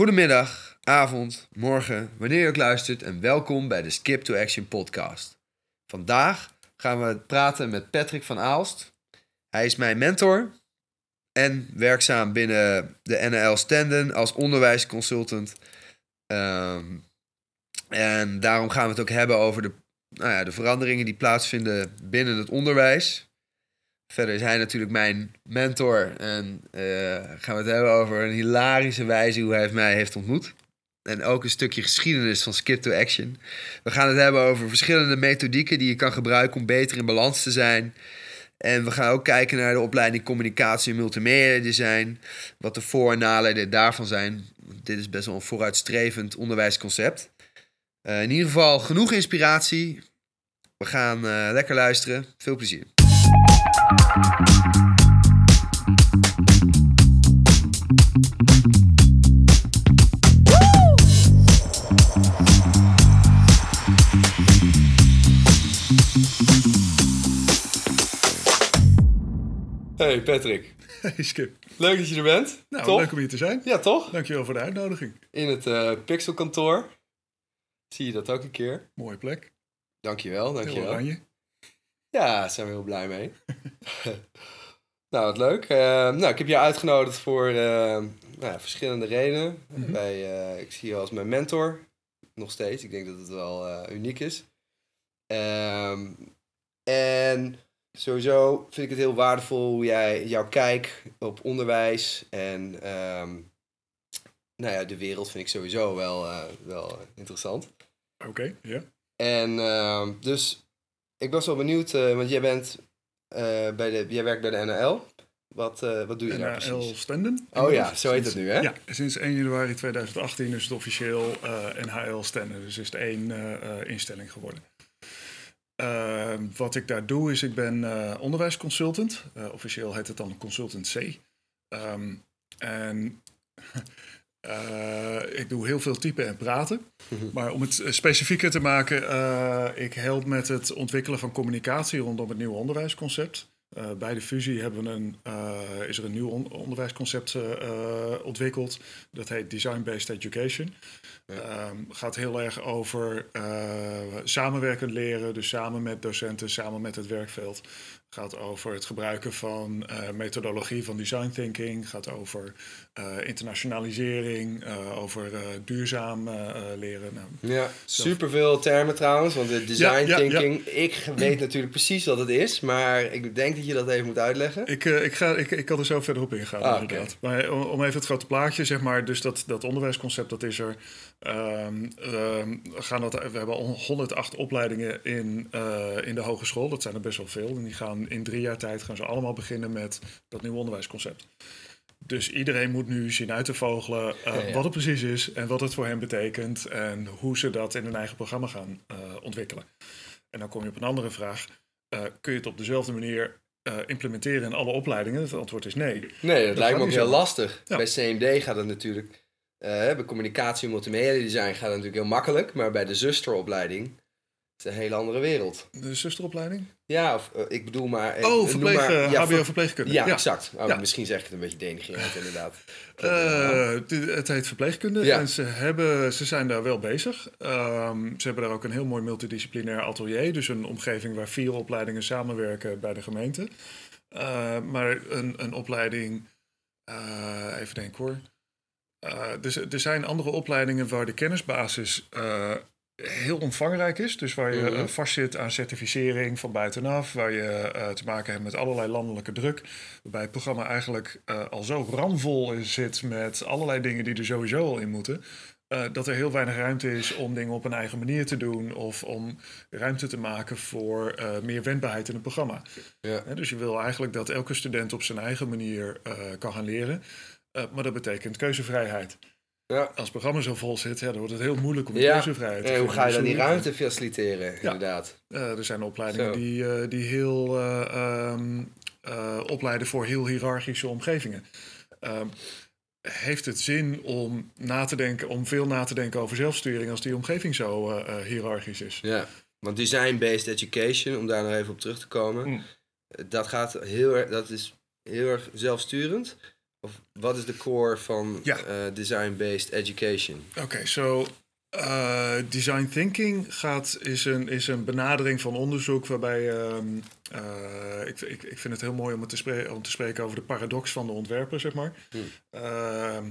Goedemiddag, avond, morgen, wanneer je ook luistert en welkom bij de Skip to Action podcast. Vandaag gaan we praten met Patrick van Aalst. Hij is mijn mentor en werkzaam binnen de NL Standen als onderwijsconsultant. Ehm, en daarom gaan we het ook hebben over de, nou ja, de veranderingen die plaatsvinden binnen het onderwijs. Verder is hij natuurlijk mijn mentor en eh, gaan we het hebben over een hilarische wijze hoe hij mij heeft ontmoet. En ook een stukje geschiedenis van Skip to Action. We gaan het hebben over verschillende methodieken die je kan gebruiken om beter in balans te zijn. En we gaan ook kijken naar de opleiding communicatie en multimedia design. Wat de voor- en nadelen daarvan zijn. Dit is best wel een vooruitstrevend onderwijsconcept. Uh, in ieder geval genoeg inspiratie. We gaan uh, lekker luisteren. Veel plezier. Hey Patrick. Hey Skip. Leuk dat je er bent. Nou, leuk om hier te zijn. Ja, toch? Dankjewel voor de uitnodiging. In het uh, Pixelkantoor. Zie je dat ook een keer? Mooie plek. Dankjewel, Heel dankjewel. oranje. Ja, daar zijn we heel blij mee. nou, wat leuk. Eh, nou, ik heb je uitgenodigd voor eh, nou, ja, verschillende redenen. Mhm. Bij, eh, ik zie je als mijn mentor. Nog steeds. Ik denk dat het wel eh, uniek is. Ehm, en sowieso vind ik het heel waardevol hoe jij jouw kijk op onderwijs en ehm, nou ja, de wereld vind ik sowieso wel, eh, wel interessant. Oké, ja. En ehm, dus ik was wel benieuwd, eh, want jij bent eh, bij de, jij werkt bij de NL. Wat, eh, wat doe je daar NHL precies? Standen. Oh ja, zo heet het nu, hè? Ja, sinds 1 januari 2018 is het officieel NHL Standen. Dus is het één instelling geworden. Eh, wat ik daar doe is, ik ben eh, onderwijsconsultant. Officieel heet het dan consultant C. Ehm, en eh, ik doe heel veel typen en praten. Maar om het eh, specifieker te maken, eh, ik help met het ontwikkelen van communicatie rondom het nieuwe onderwijsconcept. Bij de fusie hebben we een, is er een nieuw on- onderwijsconcept ontwikkeld. Dat heet Design-Based Education. Ja. Ehm, gaat heel erg over samenwerkend leren, dus samen met docenten, samen met het werkveld. Gaat over het gebruiken van eh, methodologie van design thinking. Gaat over eh, internationalisering, eh, over duurzaam leren. Nou, Ja, superveel termen trouwens, want de design Ja, ja, ja. thinking, ik weet natuurlijk precies wat het is, maar ik denk dat je dat even moet uitleggen. Ik, ik, ga, ik, ik kan er zo verder op ingaan, Ah, inderdaad. Maar om, om even het grote plaatje, zeg maar, dus dat, dat onderwijsconcept, dat is er. We gaan dat, we hebben al 108 opleidingen in, eh, in de hogeschool. Dat zijn er best wel veel. En die gaan in drie jaar tijd gaan ze allemaal beginnen met dat nieuwe onderwijsconcept. Dus iedereen moet nu zien uit te vogelen eh, Ja, ja. wat het precies is en wat het voor hen betekent en hoe ze dat in hun eigen programma gaan eh, ontwikkelen. En dan kom je op een andere vraag. Kun je het op dezelfde manier implementeren in alle opleidingen? Het antwoord is nee. Nee, dat, Dat lijkt me ook heel lastig. Ja. Bij CMD gaat het natuurlijk, eh, bij communicatie en multimedia design gaat het natuurlijk heel makkelijk, maar bij de zusteropleiding is het een hele andere wereld. De zusteropleiding? Ja, of, eh, ik bedoel maar... ik- Oh, verpleeg, maar- eh, ja, HBO ver- verpleegkunde. Ja, exact. Oh, Ja. Misschien zeg ik het een beetje denigrerend inderdaad. Eh, het heet verpleegkunde Ja. en ze, hebben, ze zijn daar wel bezig. Ehm, ze hebben daar ook een heel mooi multidisciplinair atelier. Dus een omgeving waar vier opleidingen samenwerken bij de gemeente. Eh, maar een, een opleiding, eh, even denken hoor. Eh, dus er zijn andere opleidingen waar de kennisbasis eh, heel omvangrijk is. Dus waar je Mhm. eh, vastzit aan certificering van buitenaf. Waar je te maken hebt met allerlei landelijke druk. Waarbij het programma eigenlijk al zo ramvol zit met allerlei dingen die er sowieso al in moeten. dat er heel weinig ruimte is om dingen op een eigen manier te doen. Of om ruimte te maken voor meer wendbaarheid in het programma. Ja. Dus je wil eigenlijk dat elke student op zijn eigen manier kan gaan leren. Eh, maar dat betekent keuzevrijheid. Ja. Als het programma zo vol zit, ja, dan wordt het heel moeilijk om Ja. keuzevrijheid te En hoe vinden. ga je dan die ruimte faciliteren, Ja. inderdaad? eh, er zijn opleidingen Zo. die, eh, die heel eh, ehm, eh, opleiden voor heel hiërarchische omgevingen. Ehm, heeft het zin om na te denken, om veel na te denken over zelfsturing als die omgeving zo eh, eh, hiërarchisch is? Ja, want design-based education, om daar nog even op terug te komen, Mm. dat gaat heel erg, dat is heel erg zelfsturend. Of wat is de core van Ja. eh, design-based education? Oké, zo eh, design thinking gaat, is, een, is een benadering van onderzoek waarbij ehm, eh, ik, ik, ik vind het heel mooi om, het te, spre- om te spreken over de paradox van de ontwerper, zeg maar. Hmm. Ehm,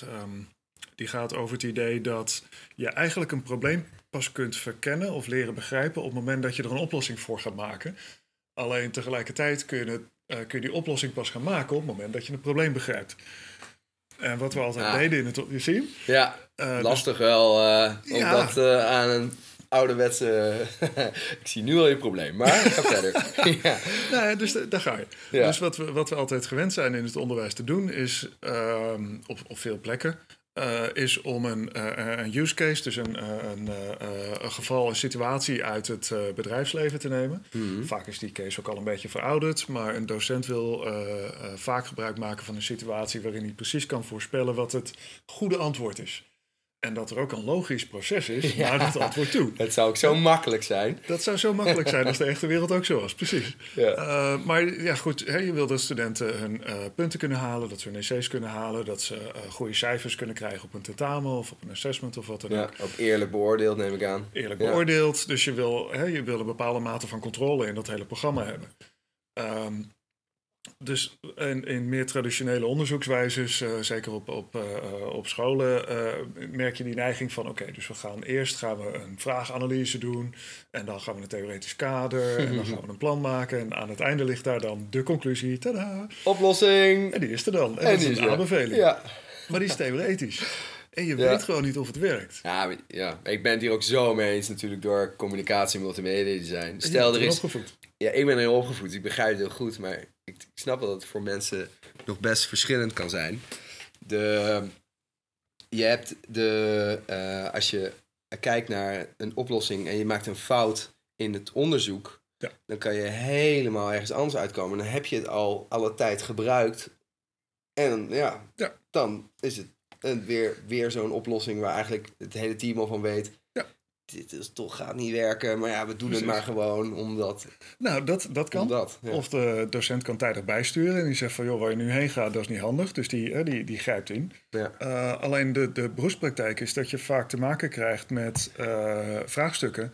ehm, die gaat over het idee dat je eigenlijk een probleem pas kunt verkennen of leren begrijpen op het moment dat je er een oplossing voor gaat maken. Alleen tegelijkertijd kun je, het, eh, kun je die oplossing pas gaan maken op het moment dat je het probleem begrijpt. En wat we altijd deden in het... Je ziet? Ja, Eh, dus- lastig wel om Ja. dat aan een ouderwetse... ik zie nu al je probleem, maar ga verder. ja. Nou, dus da- daar ga je. Ja. Dus wat we, wat we altijd gewend zijn in het onderwijs te doen, is ehm, op, op veel plekken, eh, is om een, eh, een use case, dus een, eh, een, een geval, een situatie uit het bedrijfsleven te nemen. Mhm. Vaak is die case ook al een beetje verouderd, maar een docent wil vaak gebruik maken van een situatie waarin hij precies kan voorspellen wat het goede antwoord is. En dat er ook een logisch proces is Ja. naar dat antwoord toe. Het zou ook zo makkelijk zijn. Dat zou zo makkelijk zijn als de echte wereld ook zo was, precies. Ja. Uh, maar ja, goed, hè, je wil dat studenten hun uh, punten kunnen halen, dat ze hun essays kunnen halen, dat ze uh, goede cijfers kunnen krijgen op een tentamen of op een assessment of wat dan Ja, ook. ook eerlijk beoordeeld neem ik aan. Eerlijk Ja. beoordeeld, dus je wil, hè, je wil een bepaalde mate van controle in dat hele programma hebben. Um, dus in, in, meer traditionele onderzoekswijzes, uh, zeker op, op, uh, op scholen, uh, merk je die neiging van: oké, okay, dus we gaan eerst gaan we een vraaganalyse doen, en dan gaan we een theoretisch kader, en dan gaan we een plan maken, en aan het einde ligt daar dan de conclusie, tada! Oplossing! En die is er dan. En, En dat die is een aanbeveling. Ja. Maar die is theoretisch. En je Ja. weet gewoon niet of het werkt. Ja, ja, ik ben het hier ook zo mee eens natuurlijk door communicatie en multimedia design. Stel, er is... opgevoed. Ja, ik ben erin opgevoed, ik begrijp het heel goed, maar ik, snap wel dat het voor mensen nog best verschillend kan zijn. De, je hebt de, eh, als je kijkt naar een oplossing en je maakt een fout in het onderzoek, Ja. dan kan je helemaal ergens anders uitkomen. Dan heb je het al alle tijd gebruikt en ja, Ja. dan is het een, weer, weer zo'n oplossing waar eigenlijk het hele team al van weet. Dit is toch gaat niet werken, maar ja, we doen het maar gewoon omdat. Nou, dat, dat kan. omdat ja. Of de docent kan tijdig bijsturen en die zegt van joh, waar je nu heen gaat, dat is niet handig. Dus die, eh, die, die grijpt in. Ja. Uh, alleen de, de beroepspraktijk is dat je vaak te maken krijgt met uh, vraagstukken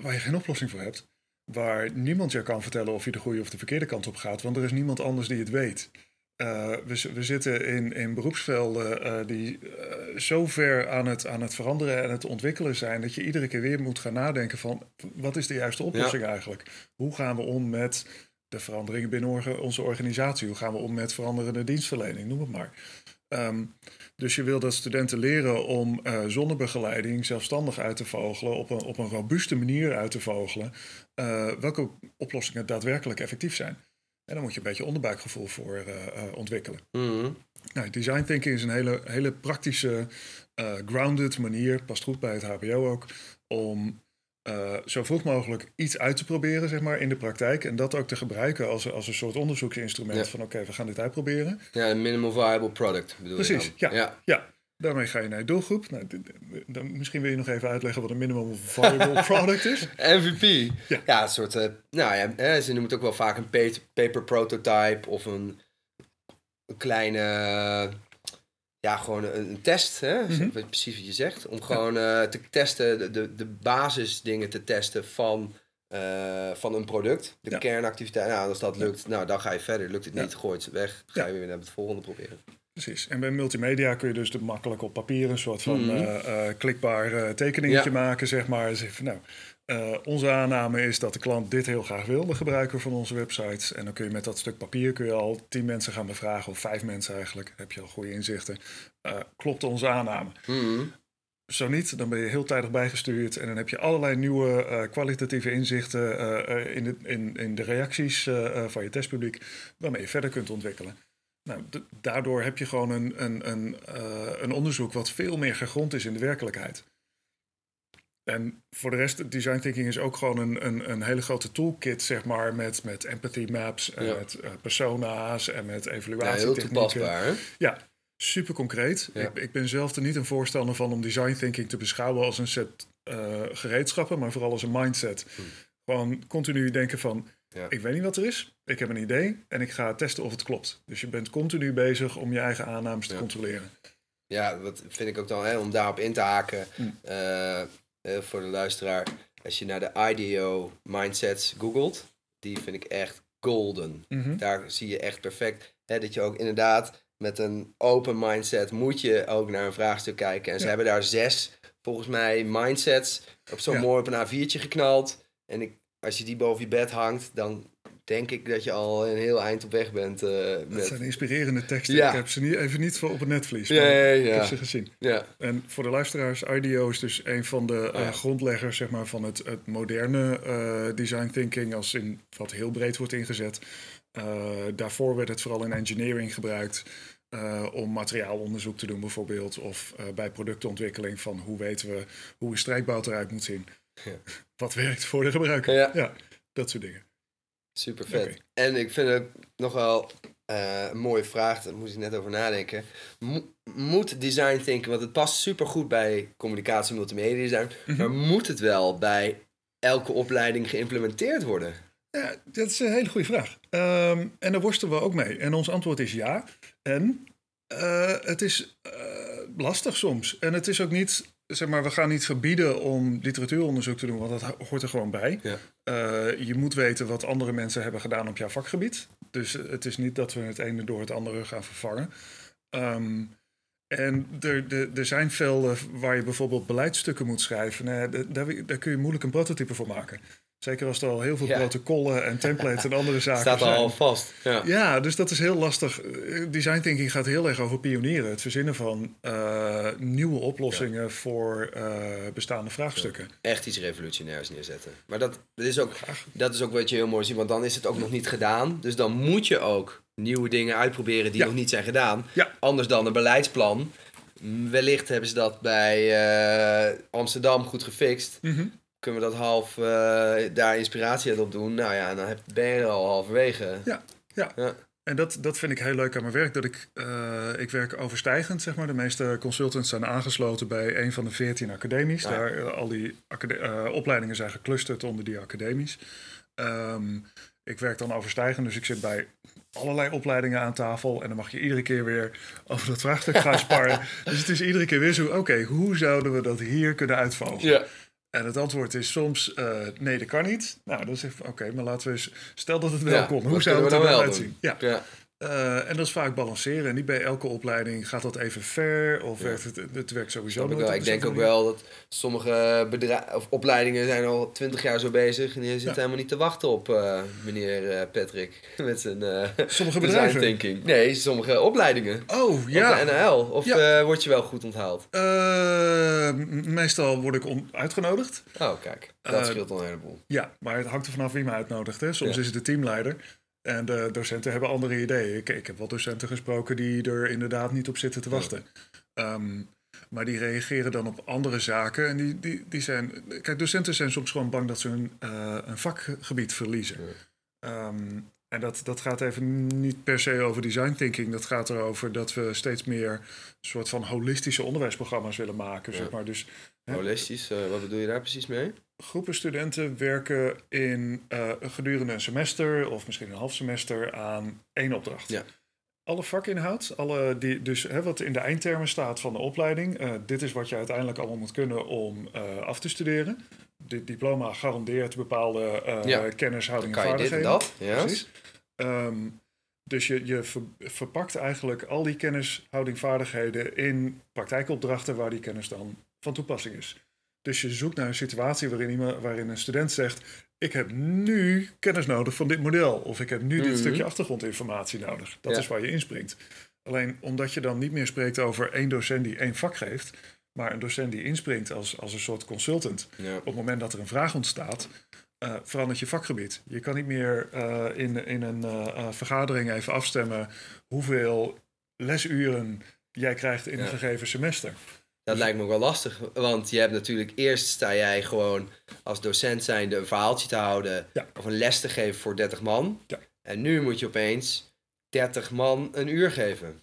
waar je geen oplossing voor hebt. Waar niemand je kan vertellen of je de goede of de verkeerde kant op gaat, want er is niemand anders die het weet. Uh, we, we, zitten in, in beroepsvelden uh, die uh, zo ver aan het, aan het veranderen en het ontwikkelen zijn, dat je iedere keer weer moet gaan nadenken van wat is de juiste oplossing ja. eigenlijk? Hoe gaan we om met de veranderingen binnen onze organisatie? Hoe gaan we om met veranderende dienstverlening? Noem het maar. Um, dus je wil dat studenten leren om uh, zonder begeleiding zelfstandig uit te vogelen, op een, op een robuuste manier uit te vogelen, uh, welke oplossingen daadwerkelijk effectief zijn. En dan moet je een beetje onderbuikgevoel voor uh, ontwikkelen. Mm-hmm. Nou, design thinking is een hele, hele praktische, uh, grounded manier, past goed bij het HBO ook, om uh, zo vroeg mogelijk iets uit te proberen zeg maar, in de praktijk. En dat ook te gebruiken als, als een soort onderzoeksinstrument Ja. van oké, we gaan dit uitproberen. Ja, een minimal viable product bedoel Precies, je ja. dan? ja. Ja, daarmee ga je naar je doelgroep. Nou, dan, misschien wil je nog even uitleggen wat een minimum viable product is. MVP. Ja. Ja, een soort, eh, nou ja, hè, ze noemen het ook wel vaak een pa- paper prototype of een, een kleine, eh, ja, gewoon een, een test, hè? Mhm. precies wat je zegt. Om gewoon eh, te testen, de, de, de basisdingen te testen van, eh, van een product. De Ja. kernactiviteit, nou, als dat lukt, nou, dan ga je verder. Lukt het niet, gooi het weg, ga je weer naar het volgende proberen. Precies. En bij multimedia kun je dus de makkelijk op papier een soort van eh, eh, klikbaar eh, tekeningetje Ja. maken, zeg maar. Van, nou, onze aanname is dat de klant dit heel graag wil, de gebruiker van onze websites. En dan kun je met dat stuk papier kun je al tien mensen gaan bevragen, of vijf mensen eigenlijk. heb je al goede inzichten. Klopt onze aanname? Mhm. Zo niet, dan ben je heel tijdig bijgestuurd en dan heb je allerlei nieuwe kwalitatieve inzichten in, de, in, in de reacties van je testpubliek, waarmee je verder kunt ontwikkelen. Nou, daardoor heb je gewoon een, een, een, eh, een onderzoek wat veel meer gegrond is in de werkelijkheid. En voor de rest, design thinking is ook gewoon een, een, een hele grote toolkit, zeg maar, met, met empathy maps en Ja. met eh, persona's en met Ja, heel toepasbaar, hè? Ja, super concreet. Ja. Ik, ik ben zelf er niet een voorstander van om design thinking te beschouwen als een set eh, gereedschappen, maar vooral als een mindset. Hm. Gewoon continu denken van, Ja. Ik weet niet wat er is. Ik heb een idee en ik ga testen of het klopt. Dus je bent continu bezig om je eigen aannames te Ja. controleren. Ja, dat vind ik ook dan, hè, om daarop in te haken. Hm. eh, voor de luisteraar, als je naar de IDEO mindsets googelt, die vind ik echt golden. Mhm. Daar zie je echt perfect hè, dat je ook inderdaad met een open mindset moet je ook naar een vraagstuk kijken. En ze Ja. hebben daar zes, volgens mij, mindsets op zo'n Ja. mooi op een A4'tje geknald. En ik, als je die boven je bed hangt, dan denk ik dat je al een heel eind op weg bent. Dat met... zijn inspirerende teksten. Ja. Ik heb ze niet, even niet voor op het netvlies. Ja, maar ja, Ik heb ze gezien. ja. En voor de luisteraars, IDEO is dus een van de eh, grondleggers zeg maar, van het, het moderne eh, design thinking, als in wat heel breed wordt ingezet. Daarvoor werd het vooral in engineering gebruikt. om materiaalonderzoek te doen bijvoorbeeld. Of bij productontwikkeling van hoe weten we hoe een strijkbout eruit moet zien. Ja. Wat werkt voor de gebruiker. Ja. dat soort dingen. Super vet. En ik vind het nog wel eh, een mooie vraag, daar moest ik net over nadenken. Mo- moet design thinking, want het past super goed bij communicatie en multimedia design, Mhm. maar moet het wel bij elke opleiding geïmplementeerd worden? Ja, dat is een hele goede vraag. Ehm, en daar worstelen we ook mee. En ons antwoord is ja. En eh, het is eh, lastig soms. En het is ook niet, zeg maar, we gaan niet verbieden om literatuuronderzoek te doen, want dat ho- hoort er gewoon bij. Ja. Eh, je moet weten wat andere mensen hebben gedaan op jouw vakgebied. Dus het is niet dat we het ene door het andere gaan vervangen. Ehm, en er, er, er zijn velden waar je bijvoorbeeld beleidsstukken moet schrijven. Nou daar, daar kun je moeilijk een prototype voor maken. Zeker als er al heel veel Ja. protocollen en templates en andere zaken Staat zijn. al vast. Ja. Ja, dus dat is heel lastig. Eh, Design thinking gaat heel erg over pionieren. Het verzinnen van eh, nieuwe oplossingen voor eh, bestaande vraagstukken. Echt iets revolutionairs neerzetten. Maar dat, dat, is ook, dat is ook wat je heel mooi ziet, want dan is het ook nog niet gedaan. Dus dan moet je ook nieuwe dingen uitproberen die nog niet zijn gedaan. Anders dan een beleidsplan. Mm, Wellicht hebben ze dat bij Amsterdam goed gefixt. Mhm. Kunnen we dat half eh, daar inspiratie uit op doen. Nou ja, dan heb, ben je er al halverwege. Ja, ja. Ja. En dat, dat vind ik heel leuk aan mijn werk. Dat ik, eh, ik werk overstijgend, zeg maar. De meeste consultants zijn aangesloten bij een van de veertien academies. Ja. Daar, eh, al die acade- opleidingen zijn geclusterd onder die academies. Ehm, ik werk dan overstijgend, dus ik zit bij allerlei opleidingen aan tafel. En dan mag je iedere keer weer over dat vraagstuk gaan sparren. dus het is iedere keer weer zo, oké, hoe zouden we dat hier kunnen uitvogelen? Ja. En het antwoord is soms, eh, nee, dat kan niet. Nou, dan zeg ik, oké, maar laten we eens, stel dat het wel Ja, kon. Hoe zou het er wel uitzien? Ja. ja. Eh, en dat is vaak balanceren. En niet bij elke opleiding gaat dat even ver. Of Ja. het, het werkt sowieso ik, wel. ik denk ook wel dat sommige of opleidingen zijn al twintig jaar zo bezig. En die zitten Ja. helemaal niet te wachten op eh, meneer eh, Patrick. Met zijn manier. Sommige bedrijven. thinking. Nee, sommige opleidingen. Oh, Ja. Op de NL. Of Ja. word je wel goed onthaald? Meestal word ik uitgenodigd. Oh, kijk. Dat scheelt al een heleboel. Ja, maar het hangt er vanaf wie me uitnodigt. Hè. Soms is het de teamleider. En de docenten hebben andere ideeën. Ik, ik heb wel docenten gesproken die er inderdaad niet op zitten te wachten. Ehm, maar die reageren dan op andere zaken. En die, die, die zijn. Kijk, docenten zijn soms gewoon bang dat ze hun, eh, een vakgebied verliezen. Ehm, en dat, dat gaat even niet per se over design thinking. Dat gaat erover dat we steeds meer een soort van holistische onderwijsprogramma's willen maken. Ja. Zeg maar. Dus. Holistisch, eh, wat bedoel je daar precies mee? Groepen studenten werken in eh, gedurende een semester of misschien een half semester aan één opdracht. Ja. Alle vakinhoud, alle die, dus hè, wat in de eindtermen staat van de opleiding, eh, dit is wat je uiteindelijk allemaal moet kunnen om eh, af te studeren. Dit diploma garandeert bepaalde Ja. kennis, houding Kan en je dit en vaardigheden. dat? Ja. Precies. Ehm, dus je, je ver- verpakt eigenlijk al die kennis, houding, vaardigheden in praktijkopdrachten waar die kennis dan van toepassing is. Dus je zoekt naar een situatie waarin, iemand, waarin een student zegt: Ik heb nu kennis nodig van dit model. Of ik heb nu dit Mhm. stukje achtergrondinformatie nodig. Dat Ja. is waar je inspringt. Alleen omdat je dan niet meer spreekt over één docent die één vak geeft, maar een docent die inspringt als, als een soort consultant Ja. op het moment dat er een vraag ontstaat, eh, verandert je vakgebied. Je kan niet meer eh, in, in een eh, vergadering even afstemmen hoeveel lesuren jij krijgt in Ja. een gegeven semester. Dat lijkt me ook wel lastig, want je hebt natuurlijk eerst sta jij gewoon als docent zijnde een verhaaltje te houden Ja. of een les te geven voor 30 man. Ja. En nu moet je opeens 30 man een uur geven.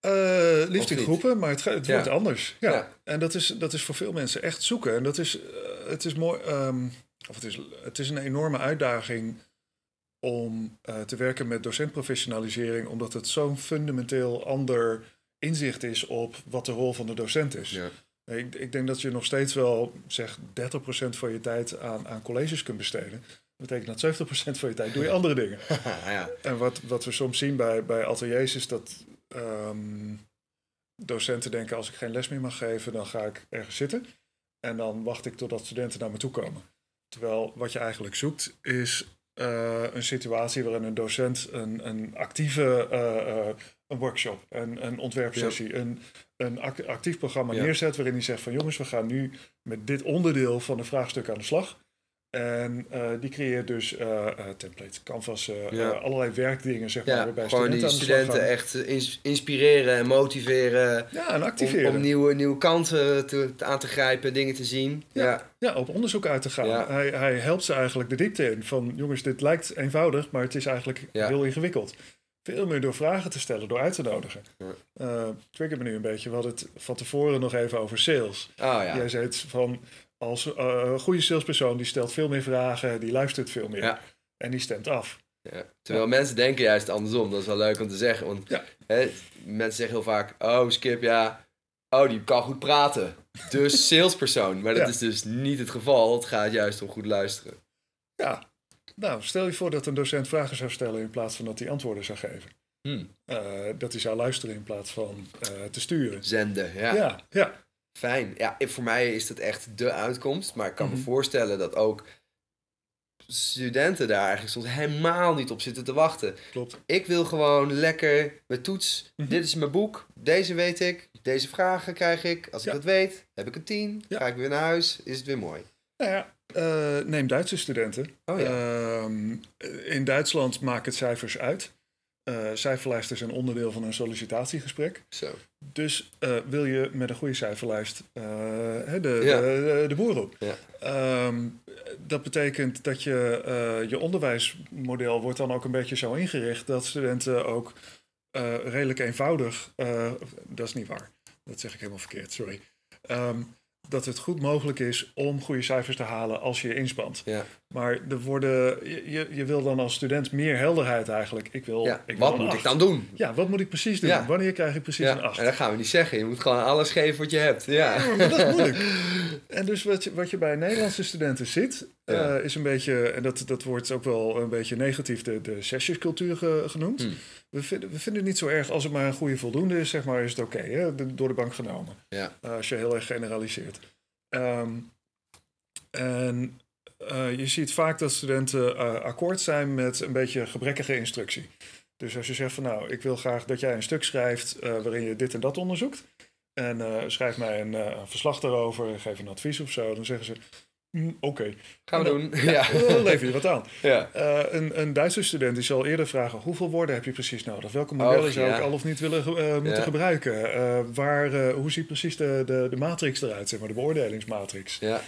Of liefst in groepen, maar het, het Ja. wordt anders. Ja. Ja. En dat is, dat is voor veel mensen echt zoeken. En dat is, eh, het is mooi. ehm, of het is, het is een enorme uitdaging om eh, te werken met docentprofessionalisering, omdat het zo'n fundamenteel ander inzicht is op wat de rol van de docent is. Ja. Ik, ik denk dat je nog steeds wel, zeg, 30% van je tijd aan, aan colleges kunt besteden. Dat betekent dat 70% van je tijd doe je andere dingen. ja. En wat, wat we soms zien bij, bij ateliers is dat ehm, docenten denken: als ik geen les meer mag geven, dan ga ik ergens zitten. En dan wacht ik totdat studenten naar me toe komen. Terwijl wat je eigenlijk zoekt is eh, een situatie waarin een docent een, een actieve eh, eh, een workshop, een, een ontwerpsessie, een, een ac- actief programma Ja. neerzet waarin hij zegt van jongens, we gaan nu met dit onderdeel van de vraagstuk aan de slag. En eh, die creëert dus eh, templates, canvas, Ja. eh, allerlei werkdingen, zeg maar, Ja, waarbij gewoon studenten die studenten echt ins- inspireren en motiveren. Ja, en activeren. om nieuwe, nieuwe kanten te, aan te grijpen, dingen te zien. Ja. Ja, Ja, op onderzoek uit te gaan. Hij, hij helpt ze eigenlijk de diepte in. Van jongens, dit lijkt eenvoudig, maar het is eigenlijk heel ingewikkeld. Veel meer door vragen te stellen, door uit te nodigen. Eh trigger me nu een beetje. We hadden het van tevoren nog even over sales. Oh ja. Jij zei het van, als eh, een goede salespersoon, die stelt veel meer vragen, die luistert veel meer. Ja. En die stemt af. Ja. Terwijl mensen denken juist andersom. Dat is wel leuk om te zeggen. Want hè, mensen zeggen heel vaak: Oh, Skip, ja. Oh, die kan goed praten. Dus salespersoon. Maar dat is dus niet het geval. Het gaat juist om goed luisteren. Ja, nou, stel je voor dat een docent vragen zou stellen in plaats van dat hij antwoorden zou geven. Hm. Eh, dat hij zou luisteren in plaats van eh, te sturen. Zenden, ja. Ja, ja. Fijn. Ja, voor mij is dat echt de uitkomst. Maar ik kan Mhm. me voorstellen dat ook studenten daar eigenlijk soms helemaal niet op zitten te wachten. klopt. Ik wil gewoon lekker mijn toets. Mhm. Dit is mijn boek. Deze weet ik. Deze vragen krijg ik. Als ik dat weet, heb ik een 10. Ja. Ga ik weer naar huis. Is het weer mooi. Nou ja, eh, neem Duitse studenten. Oh ja. Ehm, in Duitsland maakt het cijfers uit. Eh cijferlijst is een onderdeel van een sollicitatiegesprek. Zo. Dus eh, wil je met een goede cijferlijst eh, de, Ja. de, de boer op. Ja. Ehm, dat betekent dat je, je onderwijsmodel wordt dan ook een beetje zo ingericht dat studenten ook redelijk eenvoudig, dat is niet waar, dat zeg ik helemaal verkeerd, sorry. Ehm, dat het goed mogelijk is om goede cijfers te halen als je je inspant. Ja. Maar er worden, je, je, wil dan als student meer helderheid eigenlijk. Ik wil, ja. ik wil Wat moet ik dan doen? Ja, wat moet ik precies doen? Ja. Wanneer krijg ik precies een 8? En dat gaan we niet zeggen. Je moet gewoon alles geven wat je hebt. Ja. Ja, maar dat is moeilijk. En dus wat je, wat je bij Nederlandse studenten ziet, Ja. eh, is een beetje, en dat, dat wordt ook wel een beetje negatief, de, de sessiescultuur ge- genoemd. Hmm. We, vinden, we vinden het niet zo erg als het maar een goede voldoende is, zeg maar, is het oké, door de bank genomen. Ja. Eh, als je heel erg generaliseert. Ehm, en eh, je ziet vaak dat studenten eh, akkoord zijn met een beetje gebrekkige instructie. Dus als je zegt van nou, ik wil graag dat jij een stuk schrijft eh, waarin je dit en dat onderzoekt. En eh, schrijf mij een eh, een verslag daarover, geef een advies of zo. Dan zeggen ze, "Mm, oké, Gaan we En doen. Ja. dan lever je wat aan. ja. Eh, een, een Duitse student die zal eerder vragen: hoeveel woorden heb je precies nodig? Welke modellen Och, zou ja. ik al of niet willen eh, moeten Ja. gebruiken? Eh, waar, hoe ziet precies de, de, de matrix eruit, zeg maar, de beoordelingsmatrix? Ja.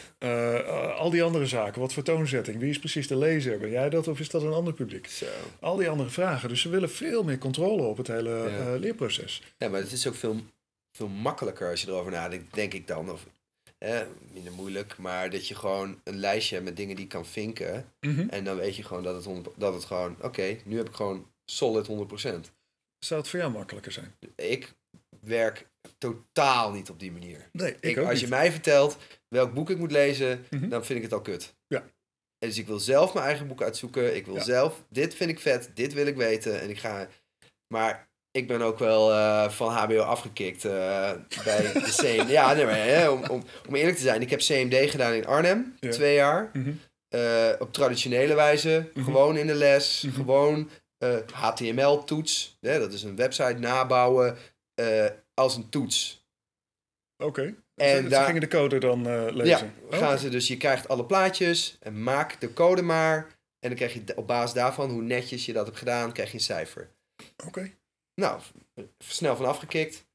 Al die andere zaken, wat voor toonzetting? Wie is precies de lezer? Ben jij dat of is dat een ander publiek? Zo. Al die andere vragen. Dus ze willen veel meer controle op het hele Ja. leerproces. Ja, maar het is ook veel, veel makkelijker als je erover nadenkt, denk ik dan. Of, eh, minder moeilijk, maar dat je gewoon een lijstje hebt met dingen die je kan vinken. En dan weet je gewoon dat het, dat het gewoon, oké, nu heb ik gewoon solid 100%. Zou het voor jou makkelijker zijn? Ik werk totaal niet op die manier. Nee, ik, Ik, ook als niet. je mij vertelt welk boek ik moet lezen, Mhm. dan vind ik het al kut. Ja. En dus ik wil zelf mijn eigen boek uitzoeken. Ik wil Ja. zelf, dit vind ik vet, dit wil ik weten. En ik ga. Maar ik ben ook wel eh, van HBO afgekikt eh, bij de CMD. Ja, nee, maar, hè, om, om, om eerlijk te zijn, ik heb CMD gedaan in Arnhem, Ja. twee jaar. Mhm. eh, op traditionele wijze, Mhm. gewoon in de les, Mhm. gewoon HTML-toets. Dat is een website nabouwen als een toets. Oké. En daar- gingen de code dan lezen? Ja, Oh, gaan ze dus, je krijgt alle plaatjes en maak de code maar. En dan krijg je op basis daarvan, hoe netjes je dat hebt gedaan, krijg je een cijfer. Oké. Nou, snel van afgekikt.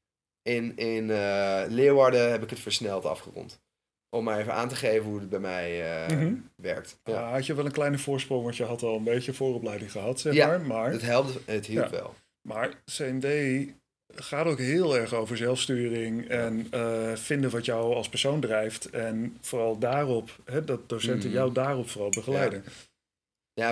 In, in eh, Leeuwarden heb ik het versneld afgerond. Om maar even aan te geven hoe het bij mij eh, Mhm. werkt. Ja. Had je wel een kleine voorsprong, want je had al een beetje vooropleiding gehad, zeg Ja, maar. Maar, Het helpt, het hielp Ja. wel. maar CMD gaat ook heel erg over zelfsturing en eh, vinden wat jou als persoon drijft. En vooral daarop, hè, dat docenten Mhm. jou daarop vooral begeleiden. Ja,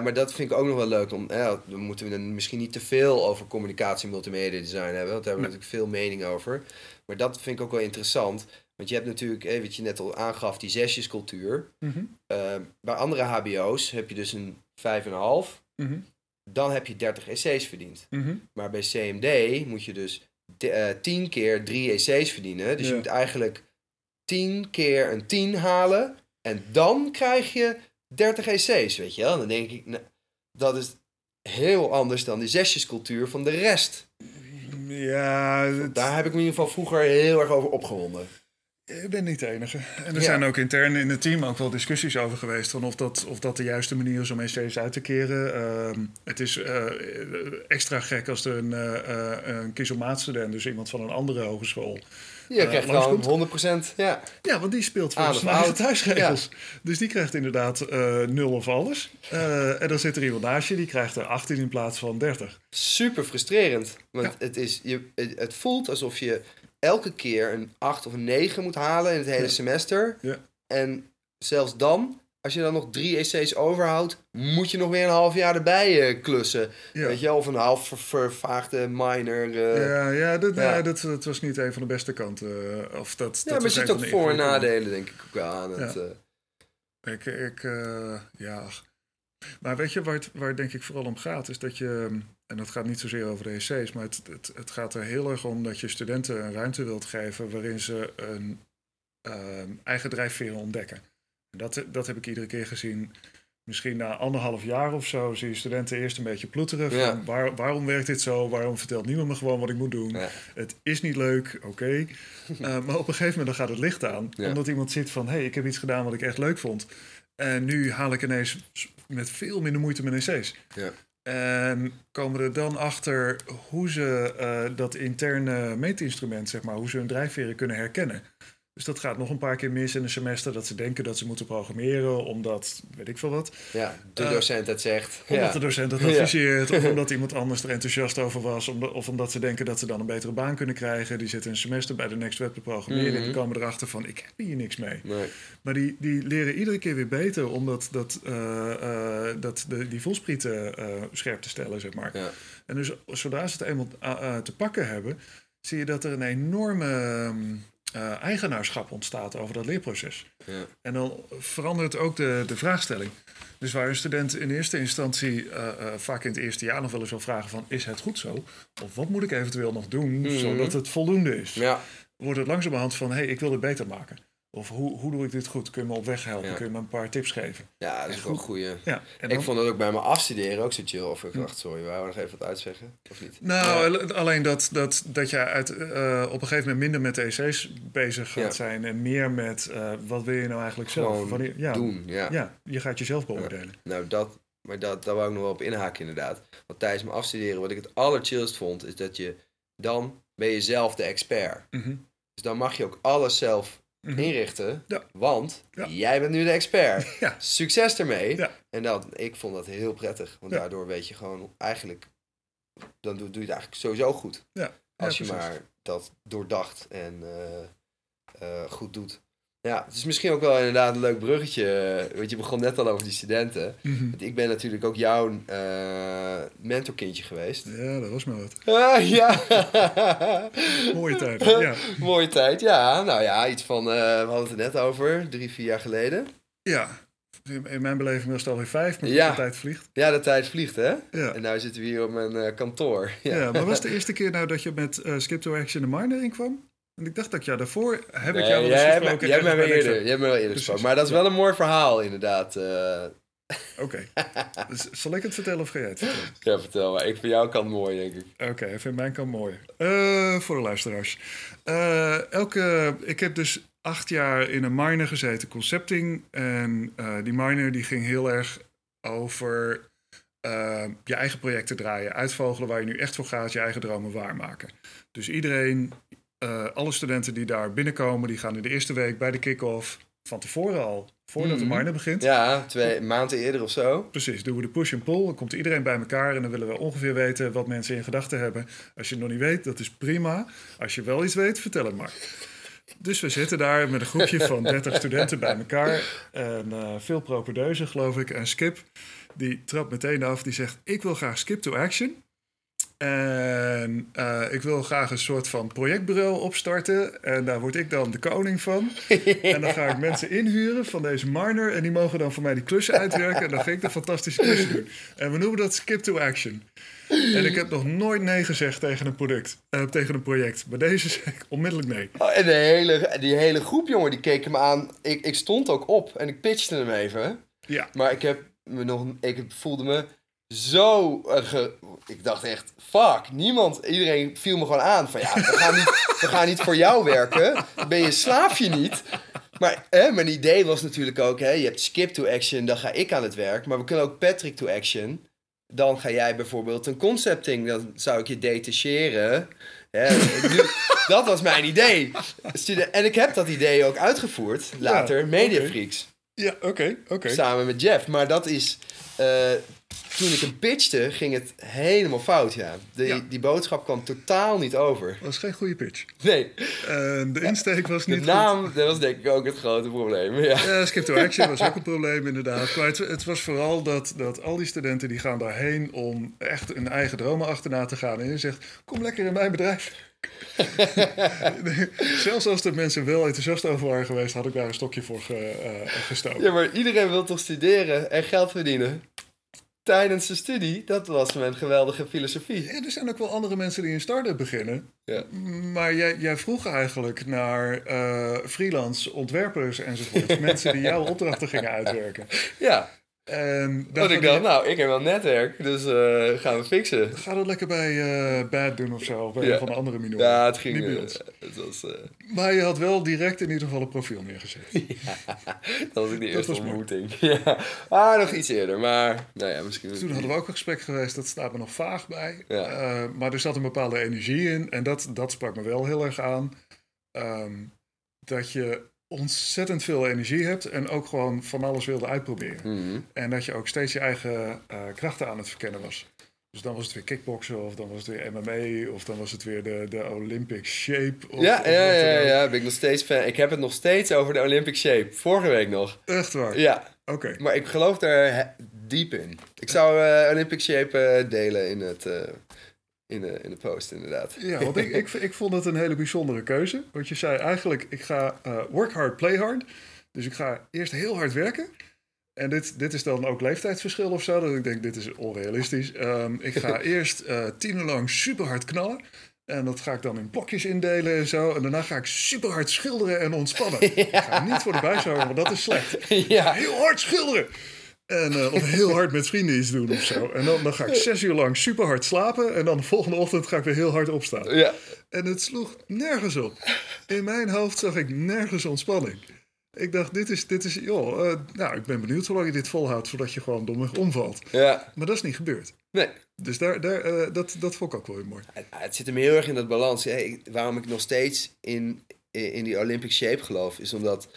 maar dat vind ik ook nog wel leuk. Om, ja, dan moeten we dan misschien niet te veel over communicatie en multimedia design hebben. Want daar hebben we natuurlijk veel mening over. Maar dat vind ik ook wel interessant. Want je hebt natuurlijk, eh, wat je net al aangaf, die zesjescultuur. Mhm, Eh, bij andere HBO's heb je dus een 5,5. mhm, Dan heb je 30 EC's verdiend. mhm. Maar bij CMD moet je dus de- eh, 10 keer 3 EC's verdienen. Dus Ja. je moet eigenlijk 10 keer een 10 halen. En dan krijg je 30 EC's, weet je wel. Dan denk ik, nou, dat is heel anders dan die zesjescultuur van de rest. Ja, het- Daar heb ik me in ieder geval vroeger heel erg over opgewonden. Je bent niet de enige. En er Ja. zijn ook intern in het team ook wel discussies over geweest. Van of, dat, of dat de juiste manier is om EC's uit te keren. Ehm, het is eh, extra gek als er een, eh, eh, een kiezelmaatstudent, dus iemand van een andere hogeschool. Je Eh, krijgt gewoon 100%. Ja, Ja, want die speelt of zijn eigen out. thuisregels. Dus die krijgt inderdaad eh, nul of alles. Eh, en dan zit er iemand naast je, die krijgt er 18 in plaats van 30. super frustrerend. Want Ja. het, is, je, het, voelt alsof je elke keer een 8 of een 9 moet halen in het hele Ja. semester. Ja. En zelfs dan, als je dan nog drie EC's overhoudt, moet je nog weer een half jaar erbij eh, klussen. Ja. Weet je of een half ver- vervaagde minor. eh. ja, ja, dat, ja. dat, dat was niet een van de beste kanten. eh, Of dat, Ja, dat maar er zitten ook voor- en nadelen, denk ik ook wel aan. Het. Ik, ik ja. Maar weet je waar het, waar het denk ik vooral om gaat? Is dat je, en dat gaat niet zozeer over de EC's, maar het, het, het gaat er heel erg om dat je studenten een ruimte wilt geven waarin ze een eigen drijfveren ontdekken. Dat, dat heb ik iedere keer gezien. Misschien na anderhalf jaar of zo zie je studenten eerst een beetje ploeteren. Van Ja. waar, waarom werkt dit zo? Waarom vertelt niemand me gewoon wat ik moet doen? Ja. Het is niet leuk, oké. Eh, maar op een gegeven moment dan gaat het licht aan. Ja. Omdat iemand ziet van, hé, hey, ik heb iets gedaan wat ik echt leuk vond. En nu haal ik ineens met veel minder moeite mijn essays. Ja. En komen er dan achter hoe ze eh, dat interne meetinstrument, zeg maar, hoe ze hun drijfveren kunnen herkennen. Dus dat gaat nog een paar keer mis in een semester, dat ze denken dat ze moeten programmeren, omdat, weet ik veel wat. ja, de Eh, docent het zegt. Omdat ja. de docent het Ja. adviseert, of omdat iemand anders er enthousiast over was, omdat- of omdat ze denken dat ze dan een betere baan kunnen krijgen. Die zitten een semester bij de Next Web te programmeren en Mhm. die komen erachter van, ik heb hier niks mee. Nee. Maar die, die leren iedere keer weer beter om dat, eh, eh, dat de, die voelsprieten eh, scherp te stellen, zeg maar. Ja. En dus zodra ze het eenmaal te pakken hebben, zie je dat er een enorme ehm, eh, eigenaarschap ontstaat over dat leerproces. Ja. En dan verandert ook de, de vraagstelling. Dus waar een student in eerste instantie eh, eh, vaak in het eerste jaar nog wel eens wil vragen van... is het goed zo? Of wat moet ik eventueel nog doen Mhm. zodat het voldoende is? ja, Wordt het langzamerhand van, hé, hey, ik wil het beter maken. Of hoe, hoe doe ik dit goed? Kun je me op weg helpen? Ja. Kun je me een paar tips geven? ja, dat is wel een goed. goeie. Ja, en Ik vond het ook bij mijn afstuderen ook zo chill. Of ik Hm. dacht, sorry, wou je nog even wat uitzeggen? Of niet? Nou, Ja. alleen dat, dat, dat je uit, eh, op een gegeven moment minder met EC's bezig gaat zijn en meer met eh, wat wil je nou eigenlijk zelf? Wanneer, ja, Doen, ja. ja, je gaat jezelf beoordelen. Nou, dat, maar dat, daar wou ik nog wel op inhaken inderdaad. Want tijdens mijn afstuderen, wat ik het allerchillst vond, is dat je dan ben je zelf de expert. Mhm, Dus dan mag je ook alles zelf. Inrichten, Ja. want Ja. jij bent nu de expert. Ja. Succes ermee. En dat, ik vond dat heel prettig, want daardoor weet je gewoon eigenlijk, dan doe, doe je het eigenlijk sowieso goed. Ja, Als je precies. maar dat doordacht en eh, eh, goed doet. Ja, het is misschien ook wel inderdaad een leuk bruggetje. Want je begon net al over die studenten. Mhm. Want ik ben natuurlijk ook jouw eh, mentorkindje geweest. Ja, dat was maar wat. Ah, ja. Mooie tijd. Ja. Mooie tijd, ja. Nou ja, iets van, eh, we hadden het er net over, drie, vier jaar geleden. ja, in mijn beleving was het alweer vijf, maar Ja. de tijd vliegt. Ja, de tijd vliegt, hè? Ja. En nu zitten we hier op mijn eh, kantoor. Ja. Ja, maar was het de eerste keer nou dat je met eh Skip to Action de Miner inkwam? En ik dacht dat ik jou daarvoor heb ik jou wel eens gesproken. jij ergens wel eerder, jij hebt me wel eerder gesproken. Maar dat is wel een mooi verhaal, inderdaad. eh. Oké. Dus zal ik het vertellen of ga jij het vertellen? ja, vertel maar. Ik vind jouw kant mooi, denk ik. Oké, ik vind mijn kant mooi. Eh, voor de luisteraars. Eh, elke, ik heb dus acht jaar in een miner gezeten, concepting. En die miner die ging heel erg over je eigen projecten draaien. Uitvogelen waar je nu echt voor gaat, je eigen dromen waarmaken. Dus iedereen, eh, alle studenten die daar binnenkomen, die gaan in de eerste week bij de kick-off van tevoren al, voordat Mhm. de miner begint. Ja, twee maanden eerder of zo. Precies, doen we de push en pull. Dan komt iedereen bij elkaar en dan willen we ongeveer weten wat mensen in gedachten hebben. Als je het nog niet weet, dat is prima. Als je wel iets weet, vertel het maar. Dus we zitten daar met een groepje van 30 studenten bij elkaar. En uh, veel properdeuzen, geloof ik. En Skip, die trapt meteen af. Die zegt, ik wil graag Skip to Action. En uh, ik wil graag een soort van projectbureau opstarten. En daar word ik dan de koning van. En dan ga ik mensen inhuren van deze Marner. En die mogen dan voor mij die klussen uitwerken. En dan ga ik de fantastische klussen doen. En we noemen dat Skip to Action. En ik heb nog nooit nee gezegd tegen een product, uh, tegen een project. Maar deze zeg ik onmiddellijk nee. Oh, en de hele, die hele groep, jongen, die keek me aan. Ik, ik stond ook op en ik pitchte hem even. Ja. Maar ik heb me nog, ik voelde me zo. Uh, ik dacht echt, fuck, niemand, iedereen viel me gewoon aan. Van ja, we gaan niet, we gaan niet voor jou werken. Ben je slaaf je niet? Maar hè, mijn idee was natuurlijk ook, hè, je hebt skip to action, dan ga ik aan het werk. Maar we kunnen ook Patrick to action. Dan ga jij bijvoorbeeld een concepting, dan zou ik je detacheren. dat was mijn idee. En ik heb dat idee ook uitgevoerd later, ja, Media Freaks. Ja, oké, oké. Samen met Jeff. Maar dat is. Uh, toen ik hem pitchte, ging het helemaal fout, ja. De, Die boodschap kwam totaal niet over. Dat was geen goede pitch. Nee. En de insteek was niet De naam, dat was denk ik ook het grote probleem, ja. Ja, skip to action was ook een probleem, inderdaad. Maar het, het, was vooral dat, dat al die studenten die gaan daarheen om echt hun eigen dromen achterna te gaan. En je zegt, kom lekker in mijn bedrijf. Zelfs als de mensen wel enthousiast over waren geweest, had ik daar een stokje voor ge, uh, gestoken. Ja, maar iedereen wil toch studeren en geld verdienen? Tijdens de studie, dat was mijn geweldige filosofie. Ja, er zijn ook wel andere mensen die een start-up beginnen. Ja. Maar jij, jij vroeg eigenlijk naar uh, freelance ontwerpers enzovoort. mensen die jouw opdrachten gingen uitwerken. Ja. En dat ik dacht, nou, ik heb wel netwerk, dus uh, gaan we fixen. Ga dat lekker bij uh, Bad doen of zo, of bij een van de andere minoren. Ja, het ging... Uh, het was, maar je had wel direct in ieder geval een profiel neergezet. ja, dat was ik de eerste ontmoeting. ja. Ah, nog iets eerder, maar nou ja, misschien... Toen hadden we ook een gesprek geweest, dat staat me nog vaag bij. Ja. maar er zat een bepaalde energie in en dat, dat sprak me wel heel erg aan. Um, dat je ontzettend veel energie hebt en ook gewoon van alles wilde uitproberen. Mhm. En dat je ook steeds je eigen uh, krachten aan het verkennen was. Dus dan was het weer kickboksen, of dan was het weer MMA, of dan was het weer de, de Olympic Shape. Of, ja, of ja, ja, ja, ben ik nog steeds fan. Ik heb het nog steeds over de Olympic Shape. Vorige week nog. Echt waar? Ja. Oké. Maar ik geloof daar diep in. Ik zou uh, Olympic Shape uh, delen in het... In de, in de post, inderdaad. Ja, want ik, ik, ik vond het een hele bijzondere keuze. Want je zei eigenlijk, ik ga uh, work hard, play hard. Dus ik ga eerst heel hard werken. En dit, dit is dan ook leeftijdsverschil of zo. Dat ik denk, dit is onrealistisch. Um, ik ga eerst uh, tien uur lang super hard knallen. En dat ga ik dan in blokjes indelen en zo. En daarna ga ik super hard schilderen en ontspannen. Ja. Ik ga niet voor de buis houden, want dat is slecht. Ja. Heel hard schilderen. En uh, of heel hard met vrienden iets doen of zo. En dan, dan ga ik zes uur lang super hard slapen. En dan de volgende ochtend ga ik weer heel hard opstaan. Ja. En het sloeg nergens op. In mijn hoofd zag ik nergens ontspanning. Ik dacht, dit is, dit is joh, uh, nou, ik ben benieuwd hoe lang je dit volhoudt voordat je gewoon domweg omvalt. Ja. Maar dat is niet gebeurd. Nee. Dus daar, daar, uh, dat, dat vond ik ook wel weer mooi. Het, het zit hem heel erg in dat balans. Hey, waarom ik nog steeds in, in die Olympic shape geloof, is omdat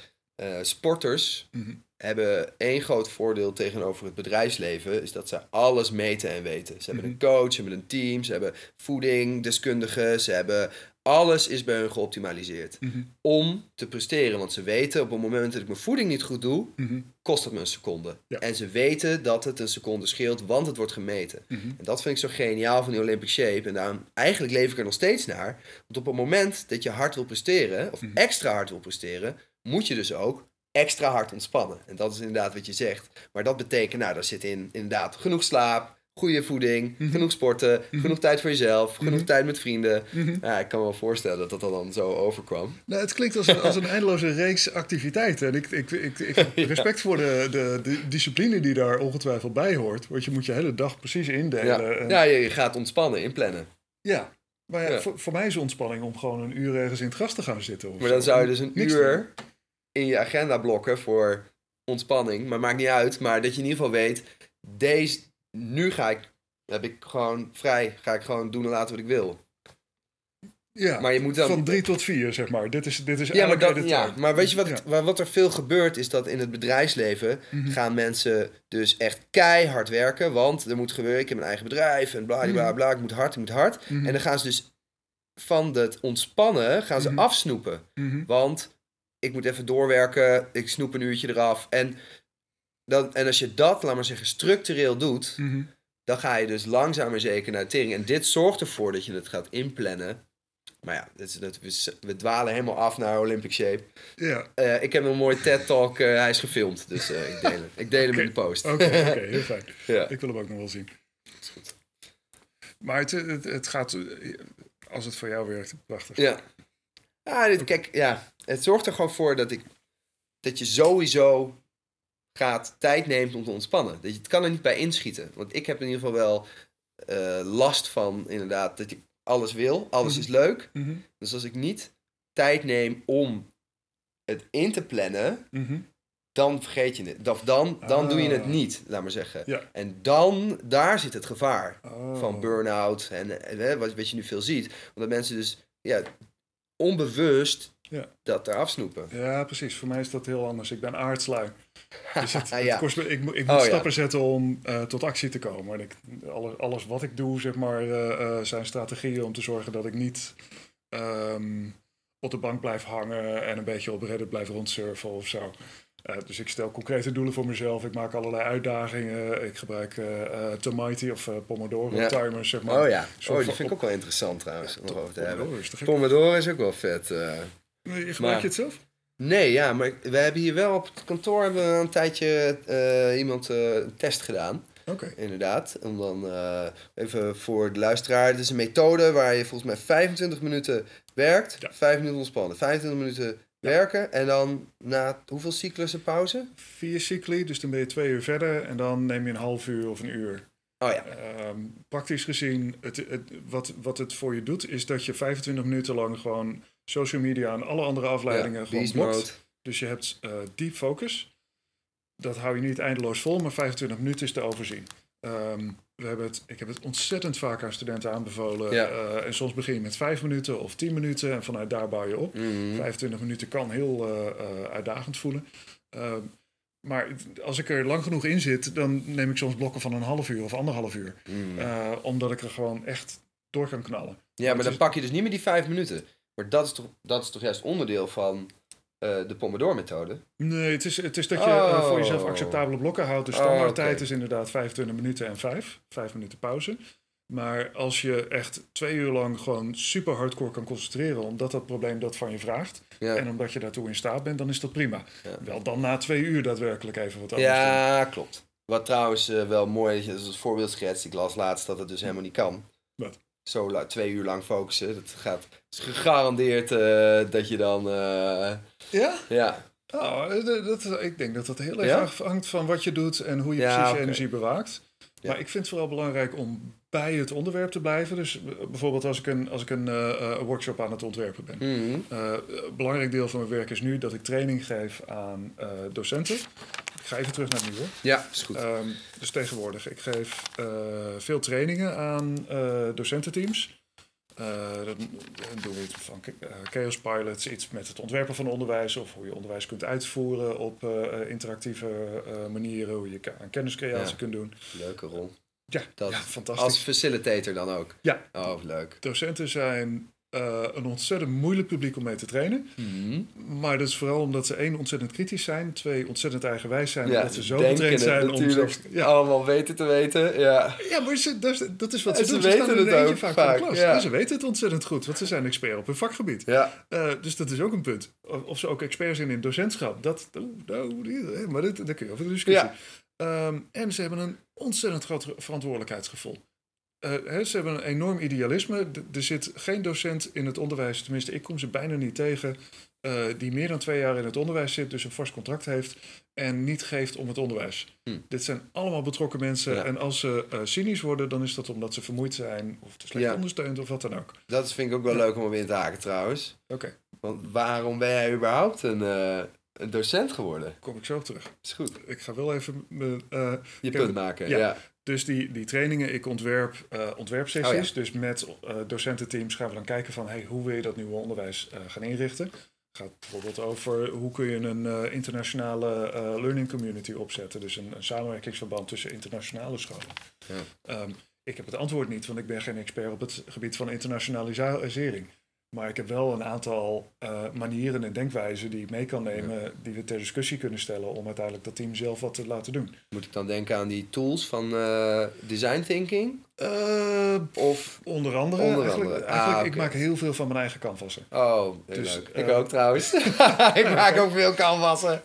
sporters mm -hmm. Hebben één groot voordeel tegenover het bedrijfsleven, is dat ze alles meten en weten. Ze hebben Mhm. een coach, ze hebben een team, ze hebben voeding, deskundigen, ze hebben alles is bij hun geoptimaliseerd Mm -hmm. om te presteren. Want ze weten op het moment dat ik mijn voeding niet goed doe, Mm -hmm. kost het me een seconde. Ja. En ze weten dat het een seconde scheelt, want het wordt gemeten. Mhm. En dat vind ik zo geniaal van die Olympic Shape. En daarom, eigenlijk leef ik er nog steeds naar. Want op het moment dat je hard wil presteren, of Mhm. extra hard wil presteren, moet je dus ook extra hard ontspannen. En dat is inderdaad wat je zegt. Maar dat betekent, nou, daar zit in inderdaad genoeg slaap, goede voeding, Mhm. genoeg sporten, Mhm. genoeg tijd voor jezelf, genoeg Mhm. tijd met vrienden. Ja, ik kan me wel voorstellen dat dat dan zo overkwam. Nou, het klinkt als een, als een eindeloze reeks activiteiten. En ik, ik, ik, ik heb respect voor de, de, de discipline die daar ongetwijfeld bij hoort. Want je moet je hele dag precies indelen. Ja, En- ja je je gaat ontspannen, inplannen. ja. Maar ja, Ja. Voor, voor mij is ontspanning om gewoon een uur ergens in het gras te gaan zitten. Maar zo. dan zou je dus een Niks uur in je agenda blokken voor ontspanning. Maar maakt niet uit. Maar dat je in ieder geval weet, deze, nu ga ik, heb ik gewoon vrij, ga ik gewoon doen en laten wat ik wil. Ja, Maar je moet dan... van drie tot vier, zeg maar. Dit is, dit is ja, maar, dat, ja, maar weet je wat, Ja. wat, er veel gebeurt, is dat in het bedrijfsleven Mhm. gaan mensen dus echt keihard werken. Want er moet gebeuren, ik heb een eigen bedrijf en bla bla Mhm. bla, ik moet hard, ik moet hard. Mhm. En dan gaan ze dus van het ontspannen gaan ze afsnoepen. Want ik moet even doorwerken, ik snoep een uurtje eraf. En, dan, en als je dat, laat maar zeggen, structureel doet, Mhm. dan ga je dus langzaam maar zeker naar tering. En dit zorgt ervoor dat je het gaat inplannen. Maar ja, dat is, dat, we, we dwalen helemaal af naar Olympic Shape. Ja, Eh, ik heb een mooie TED-talk, eh, hij is gefilmd, dus eh, ik deel hem. Ik deel hem in de post. oké, heel fijn. ja. Ik wil hem ook nog wel zien. is goed. Maar het, het, het gaat, als het voor jou werkt, prachtig. Ja. Ja, kijk, ja, het zorgt er gewoon voor dat, ik, dat je sowieso gaat tijd neemt om te ontspannen. Dat je, het kan er niet bij inschieten. Want ik heb in ieder geval wel eh, last van, inderdaad, dat ik alles wil. Alles is leuk. Mhm. Dus als ik niet tijd neem om het in te plannen, Mhm. dan vergeet je het. Of dan, dan doe je het Ah. niet, laat maar zeggen. Ja. En dan, daar zit het gevaar Oh. van burn-out en, en hè, wat, wat je nu veel ziet. Omdat mensen dus ja, onbewust Ja. dat er afsnoepen. Ja, precies. Voor mij is dat heel anders. Ik ben aardslui. Dus het, kost me, ik, moet- ik Oh, moet ja. stappen zetten om eh, tot actie te komen. En ik, alles, alles wat ik doe, zeg maar, eh, eh, zijn strategieën om te zorgen dat ik niet ehm, op de bank blijf hangen en een beetje op Reddit blijf rondsurfen of zo. Eh, dus ik stel concrete doelen voor mezelf. Ik maak allerlei uitdagingen. Ik gebruik eh Tomighty of Pomodoro Ja. timers, zeg maar. Oh ja, Soort oh, die vind ik ook wel interessant trouwens, om nog over te hebben. Pomodoro is te gek. Pomodoro is ook wel vet. Nee, Je gebruik Maar- je het zelf? Nee, ja, maar we hebben hier wel op het kantoor hebben we een tijdje iemand een test gedaan. Oké. Inderdaad. Om dan even voor de luisteraar. Het is een methode waar je volgens mij 25 minuten werkt. Ja. 5 minuten ontspannen. 25 minuten werken. En dan na hoeveel cyclussen pauze? Vier cycli, dus dan ben je twee uur verder en dan neem je een half uur of een uur. Oh ja. Ehm, praktisch gezien, het, het, wat, wat het voor je doet, is dat je 25 minuten lang gewoon social media en alle andere afleidingen ja. gewoon blokt. Dus je hebt eh deep focus. Dat hou je niet eindeloos vol, maar 25 minuten is te overzien. Ehm, we hebben het, ik heb het ontzettend vaak aan studenten aanbevolen. Ja. Eh, en soms begin je met 5 minuten of 10 minuten en vanuit daar bouw je op. Mhm. 25 minuten kan heel eh, eh, uitdagend voelen. Ehm, maar als ik er lang genoeg in zit, dan neem ik soms blokken van een half uur of anderhalf uur. Mhm. Omdat ik er gewoon echt door kan knallen. Ja, maar dan is- pak je dus niet meer die 5 minuten. Maar dat is toch, dat is toch juist onderdeel van eh, de Pomodoro-methode? Nee, het is, het is dat je eh, voor jezelf Oh. acceptabele blokken houdt. De Oh, standaardtijd is inderdaad 25 minuten en 5. 5 minuten pauze. Maar als je echt twee uur lang gewoon super hardcore kan concentreren, omdat dat probleem dat van je vraagt, Ja. en omdat je daartoe in staat bent, dan is dat prima. Ja. Wel dan na twee uur daadwerkelijk even wat anders doen. Ja, klopt. Wat trouwens eh, wel mooi is, als voorbeeld schetst. Ik las laatst dat het dus helemaal niet kan. Zo twee uur lang focussen. Dat gaat is gegarandeerd eh, dat je dan... eh, Ja? ja, Oh, eh, dat, dat- ik denk dat dat heel erg Ja? afhangt van wat je doet en hoe je Ja, precies je energie bewaakt. Ja. Maar ik vind het vooral belangrijk om bij het onderwerp te blijven. Dus bijvoorbeeld als ik een, als ik een workshop aan het ontwerpen ben. Mhm. Een belangrijk deel van mijn werk is nu dat ik training geef aan docenten. Ga even terug naar het nu hoor. ja is goed. Ehm, dus tegenwoordig, ik geef eh, veel trainingen aan eh, docententeams. Eh, dan doen we iets van Chaos Pilots, iets met het ontwerpen van onderwijs of hoe je onderwijs kunt uitvoeren op interactieve manieren, hoe je aan kenniscreatie Ja. kunt doen. Leuke rol. Ja, Dat- ja fantastisch. Als facilitator dan ook. Ja. Oh, leuk. Docenten zijn eh, een ontzettend moeilijk publiek om mee te trainen. Maar dat is vooral omdat ze één ontzettend kritisch zijn, twee ontzettend eigenwijs zijn, Ja, omdat ze zo getraind zijn om zelfs- ja, allemaal weten te weten. Ja, Ja, maar ze, dat, is, dat is wat ze En ze doen. weten het ook vaak, vaak, klas. ja. Ze weten het ontzettend goed, want ze zijn expert op hun vakgebied. ja. Eh, dus dat is ook een punt. Of, ze ook expert zijn in docentschap. Dat, oh, nou, maar dit, daar kun je over de discussie. Ehm, en ze hebben een ontzettend groot verantwoordelijkheidsgevoel. Eh, ze hebben een enorm idealisme. Er zit geen docent in het onderwijs, tenminste ik kom ze bijna niet tegen, eh, die meer dan twee jaar in het onderwijs zit, dus een vast contract heeft en niet geeft om het onderwijs. Hm. Dit zijn allemaal betrokken mensen Ja. en als ze eh, cynisch worden, dan is dat omdat ze vermoeid zijn of te slecht Ja. ondersteund of wat dan ook. Dat vind ik ook wel leuk om op in te haken trouwens. Oké, Want waarom ben jij überhaupt een, een docent geworden? kom ik zo op terug. Is goed. Ik ga wel even mijn, Je punt maken. ja. Ja. Dus die, die trainingen, ik ontwerp eh, ontwerpsessies. Oh Dus met eh, docententeams gaan we dan kijken van... Hey, hoe wil je dat nieuwe onderwijs eh, gaan inrichten? Het gaat bijvoorbeeld over hoe kun je een internationale learning community opzetten. Dus een, een samenwerkingsverband tussen internationale scholen. Ja. Ehm, Ik heb het antwoord niet, want ik ben geen expert op het gebied van internationalisering. Maar ik heb wel een aantal uh, manieren en denkwijzen die ik mee kan nemen, die we ter discussie kunnen stellen om uiteindelijk dat team zelf wat te laten doen. Moet ik dan denken aan die tools van uh, design thinking? Uh, of onder andere. Onder eigenlijk, andere. eigenlijk Ah, ik maak heel veel van mijn eigen canvassen. Oh, Dus, leuk. Ik eh, ook trouwens. ik maak ook veel canvassen.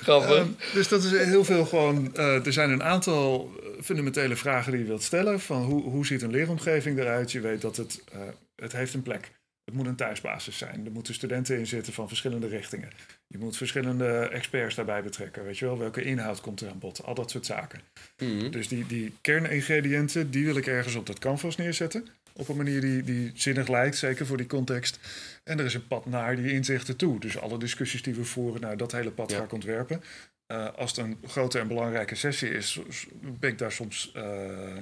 Grappig. Ehm, dus dat is heel veel gewoon. eh, er zijn een aantal fundamentele vragen die je wilt stellen. Van hoe, hoe ziet een leeromgeving eruit? Je weet dat het, eh, het heeft een plek. Het moet een thuisbasis zijn. Er moeten studenten in zitten van verschillende richtingen. Je moet verschillende experts daarbij betrekken. Weet je wel, welke inhoud komt er aan bod? Al dat soort zaken. Mhm. Dus die, die kerningrediënten, die wil ik ergens op dat canvas neerzetten. Op een manier die, die zinnig lijkt, zeker voor die context. En er is een pad naar die inzichten toe. Dus alle discussies die we voeren, nou, dat hele pad Ja. ga ik ontwerpen. Eh, als het een grote en belangrijke sessie is, ben ik daar soms, eh,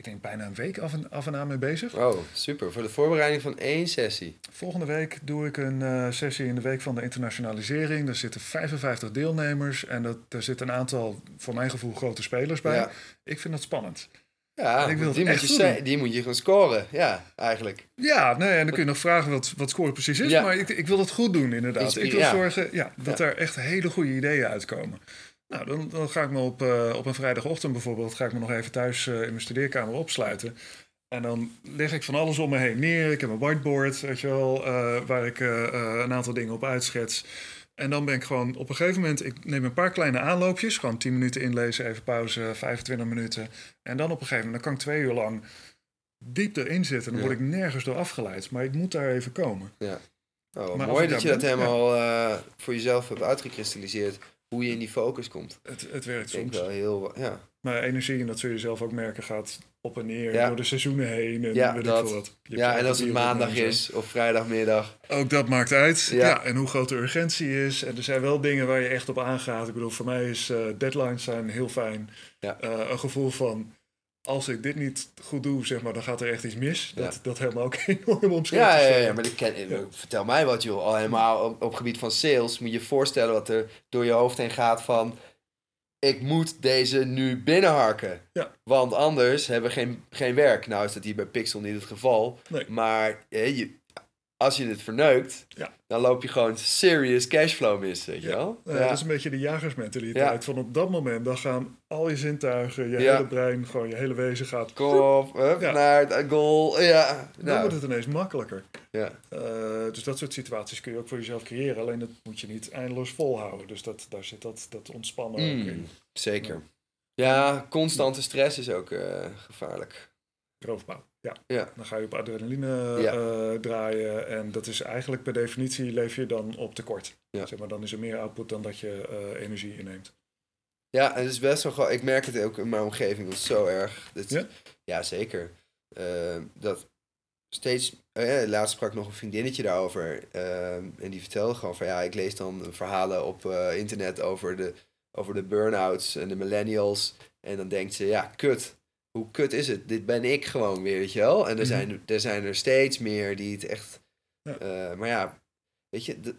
ik denk bijna een week af en, af en aan mee bezig. Oh, super. Voor de voorbereiding van één sessie. Volgende week doe ik een eh, sessie in de week van de internationalisering. Daar zitten 55 deelnemers en dat, daar zitten een aantal, voor mijn gevoel, grote spelers bij. Ja. Ik vind dat spannend. Ja, Ik wil die, moet je die moet je gewoon scoren. Ja, eigenlijk. Ja, nee, en dan kun je nog vragen wat, wat score precies is. Ja. Maar ik, ik wil het goed doen, inderdaad. Inspire- ik wil zorgen ja, dat Ja. er echt hele goede ideeën uitkomen. Nou, dan, dan ga ik me op, eh, op een vrijdagochtend bijvoorbeeld... ga ik me nog even thuis eh, in mijn studeerkamer opsluiten. En dan leg ik van alles om me heen neer. Ik heb een whiteboard, weet je wel, eh, waar ik een aantal dingen op uitschets. En dan ben ik gewoon op een gegeven moment... ik neem een paar kleine aanloopjes. Gewoon 10 minuten inlezen, even pauze, 25 minuten. En dan op een gegeven moment, dan kan ik twee uur lang diep erin zitten. Dan Ja. word ik nergens door afgeleid. Maar ik moet daar even komen. Oh, Maar als mooi dat je dat helemaal voor jezelf hebt uitgekristalliseerd. Hoe je in die focus komt. Het, het werkt soms. wel heel... Ja, Maar energie, en dat zul je zelf ook merken, gaat op en neer Ja. door de seizoenen heen. En Ja, weet dat. ik veel wat. Je ja en als het maandag is of vrijdagmiddag. Ook dat maakt uit. Ja. Ja. en hoe groot de urgentie is. En er zijn wel dingen waar je echt op aangaat. Ik bedoel, voor mij is eh, deadlines zijn heel fijn. Ja. Eh, een gevoel van, als ik dit niet goed doe, zeg maar, dan gaat er echt iets mis. Dat, Ja. dat helemaal ook enorm omschreven. Ja, ja, ja, maar ik ken, vertel mij wat joh. Al helemaal op, op gebied van sales moet je je voorstellen wat er door je hoofd heen gaat van... Ik moet deze nu binnenharken. Ja. Want anders hebben we geen, geen werk. Nou is dat hier bij Pixel niet het geval. Nee. Maar je, als je het verneukt, Ja. dan loop je gewoon serious cashflow mis, weet je Ja. wel? Eh, Dat is een beetje de jagersmentaliteit. Van op dat moment, dan gaan al je zintuigen, je Ja. hele brein, gewoon je hele wezen gaat. Kom op, hup, Ja. naar het goal. Ja, Dan nou, wordt het ineens makkelijker. ja. Eh, dus dat soort situaties kun je ook voor jezelf creëren. Alleen dat moet je niet eindeloos volhouden. Dus dat, daar zit dat, dat ontspannen ook Mm, in. zeker. Ja, constante stress is ook eh, gevaarlijk. Roofbouw. Ja. Ja. Dan ga je op adrenaline Ja. eh, draaien. En dat is eigenlijk per definitie leef je dan op tekort. Ja. Zeg maar, dan is er meer output dan dat je eh, energie inneemt. Ja, en het is best wel gewoon. Ik merk het ook in mijn omgeving dat is zo erg. Dat, Ja? ja? zeker. Eh, dat steeds. eh, laatst sprak nog een vriendinnetje daarover. eh, en die vertelde gewoon van ja, ik lees dan verhalen op internet over de, over de burn-outs en de millennials. En dan denkt ze, ja, kut. Hoe kut is het? Dit ben ik gewoon weer, weet je wel? En er, Mhm. zijn, er zijn er steeds meer die het echt. Ja. eh, maar ja, weet je. de-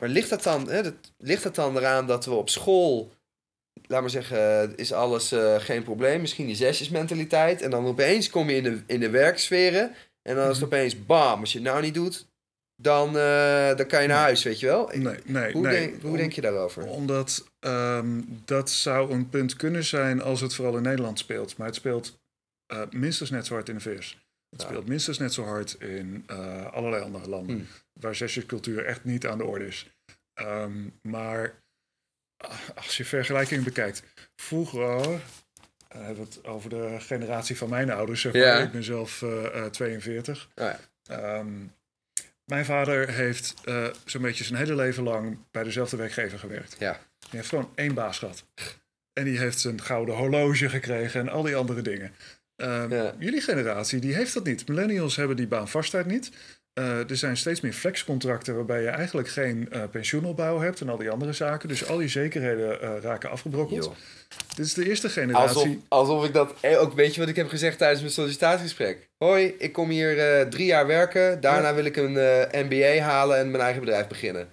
maar ligt dat, dan, hè, dat, ligt dat dan eraan dat we op school laat maar zeggen, is alles eh, geen probleem. Misschien die zesjesmentaliteit. En dan opeens kom je in de, in de werksferen. En dan is het Mhm. opeens bam. Als je het nou niet doet, dan, eh, dan kan je naar huis, weet je wel. Nee, nee, hoe, nee. denk, hoe denk je daarover? Omdat ehm, dat zou een punt kunnen zijn als het vooral in Nederland speelt. Maar het speelt eh, minstens net zo hard in de VS. Het Ja. speelt minstens net zo hard in eh, allerlei andere landen. Hmm. Waar zesjescultuur echt niet aan de orde is. Ehm, maar ah, als je vergelijking bekijkt. Vroeger, hebben we het over de generatie van mijn ouders. Zeg maar. Ja. Ik ben zelf eh, eh, 42. Oh ja. Ehm, mijn vader heeft eh, zo'n beetje zijn hele leven lang bij dezelfde werkgever gewerkt. Ja. Die heeft gewoon één baas gehad. En die heeft een gouden horloge gekregen en al die andere dingen. Ehm, Ja. Jullie generatie, die heeft dat niet. Millennials hebben die baanvastheid niet. Eh, er zijn steeds meer flexcontracten waarbij je eigenlijk geen eh, pensioenopbouw hebt en al die andere zaken. Dus al die zekerheden eh, raken afgebrokkeld. Dit is de eerste generatie. Alsof, alsof ik dat ook weet je wat ik heb gezegd tijdens mijn sollicitatiegesprek. Hoi, ik kom hier drie jaar werken. Daarna Ja. wil ik een MBA halen en mijn eigen bedrijf beginnen.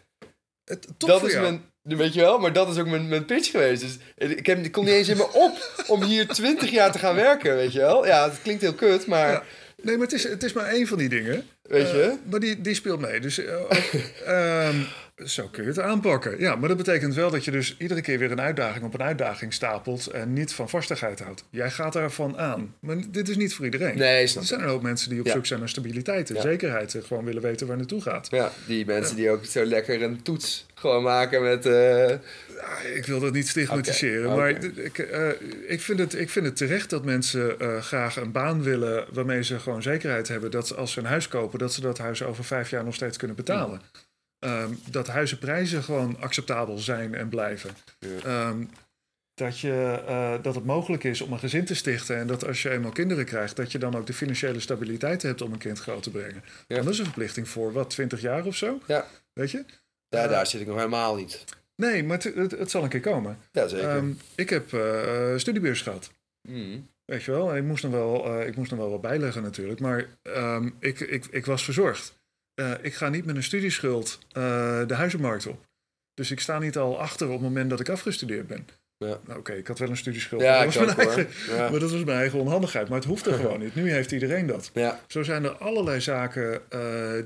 Het, top dat voor is jou. mijn. Weet je wel? Maar dat is ook mijn, mijn pitch geweest. Dus ik, heb, ik kom niet eens in me op om hier 20 jaar te gaan werken, weet je wel? Ja, het klinkt heel kut, maar... Ja. Nee, maar het is, het is maar één van die dingen. Weet je? Uh, maar die, die speelt mee. Dus uh, zo kun je het aanpakken. Ja, maar dat betekent wel dat je dus iedere keer weer een uitdaging op een uitdaging stapelt en niet van vastigheid houdt. Jij gaat daarvan aan. Maar dit is niet voor iedereen. Nee, er zijn er ook mensen die op ja. zoek zijn naar stabiliteit en ja. zekerheid. En gewoon willen weten waar naartoe gaat. Ja, die mensen die ook zo lekker een toets gewoon maken met... Uh... Ja, ik wil dat niet stigmatiseren, okay. maar. Ik, uh, ik, vind het, ik vind het terecht dat mensen uh, graag een baan willen waarmee ze gewoon zekerheid hebben dat als ze een huis kopen, dat ze dat huis over vijf jaar nog steeds kunnen betalen. Um, dat huizenprijzen gewoon acceptabel zijn en blijven. Ja. Um, dat, je, uh, dat het mogelijk is om een gezin te stichten en dat als je eenmaal kinderen krijgt, dat je dan ook de financiële stabiliteit hebt om een kind groot te brengen. Ja. Dat is een verplichting voor wat, 20 jaar of zo? Ja. Weet je? Ja, daar zit ik nog helemaal niet. Nee, maar het, het, het zal een keer komen. Ja, zeker. Um, ik heb uh, studiebeurs gehad. Mm. Weet je wel, ik moest nog wel, ik moest nog wel wat bijleggen natuurlijk. Maar ik, ik, ik was verzorgd. Uh, ik ga niet met een studieschuld uh, de huizenmarkt op. Dus ik sta niet al achter op het moment dat ik afgestudeerd ben. Ja. Nou, Oké, okay, ik had wel een studieschuld. Ja, dat was ook, mijn eigen, ja. Maar dat was mijn eigen onhandigheid. Maar het hoeft er gewoon niet. Nu heeft iedereen dat. Zo zijn er allerlei zaken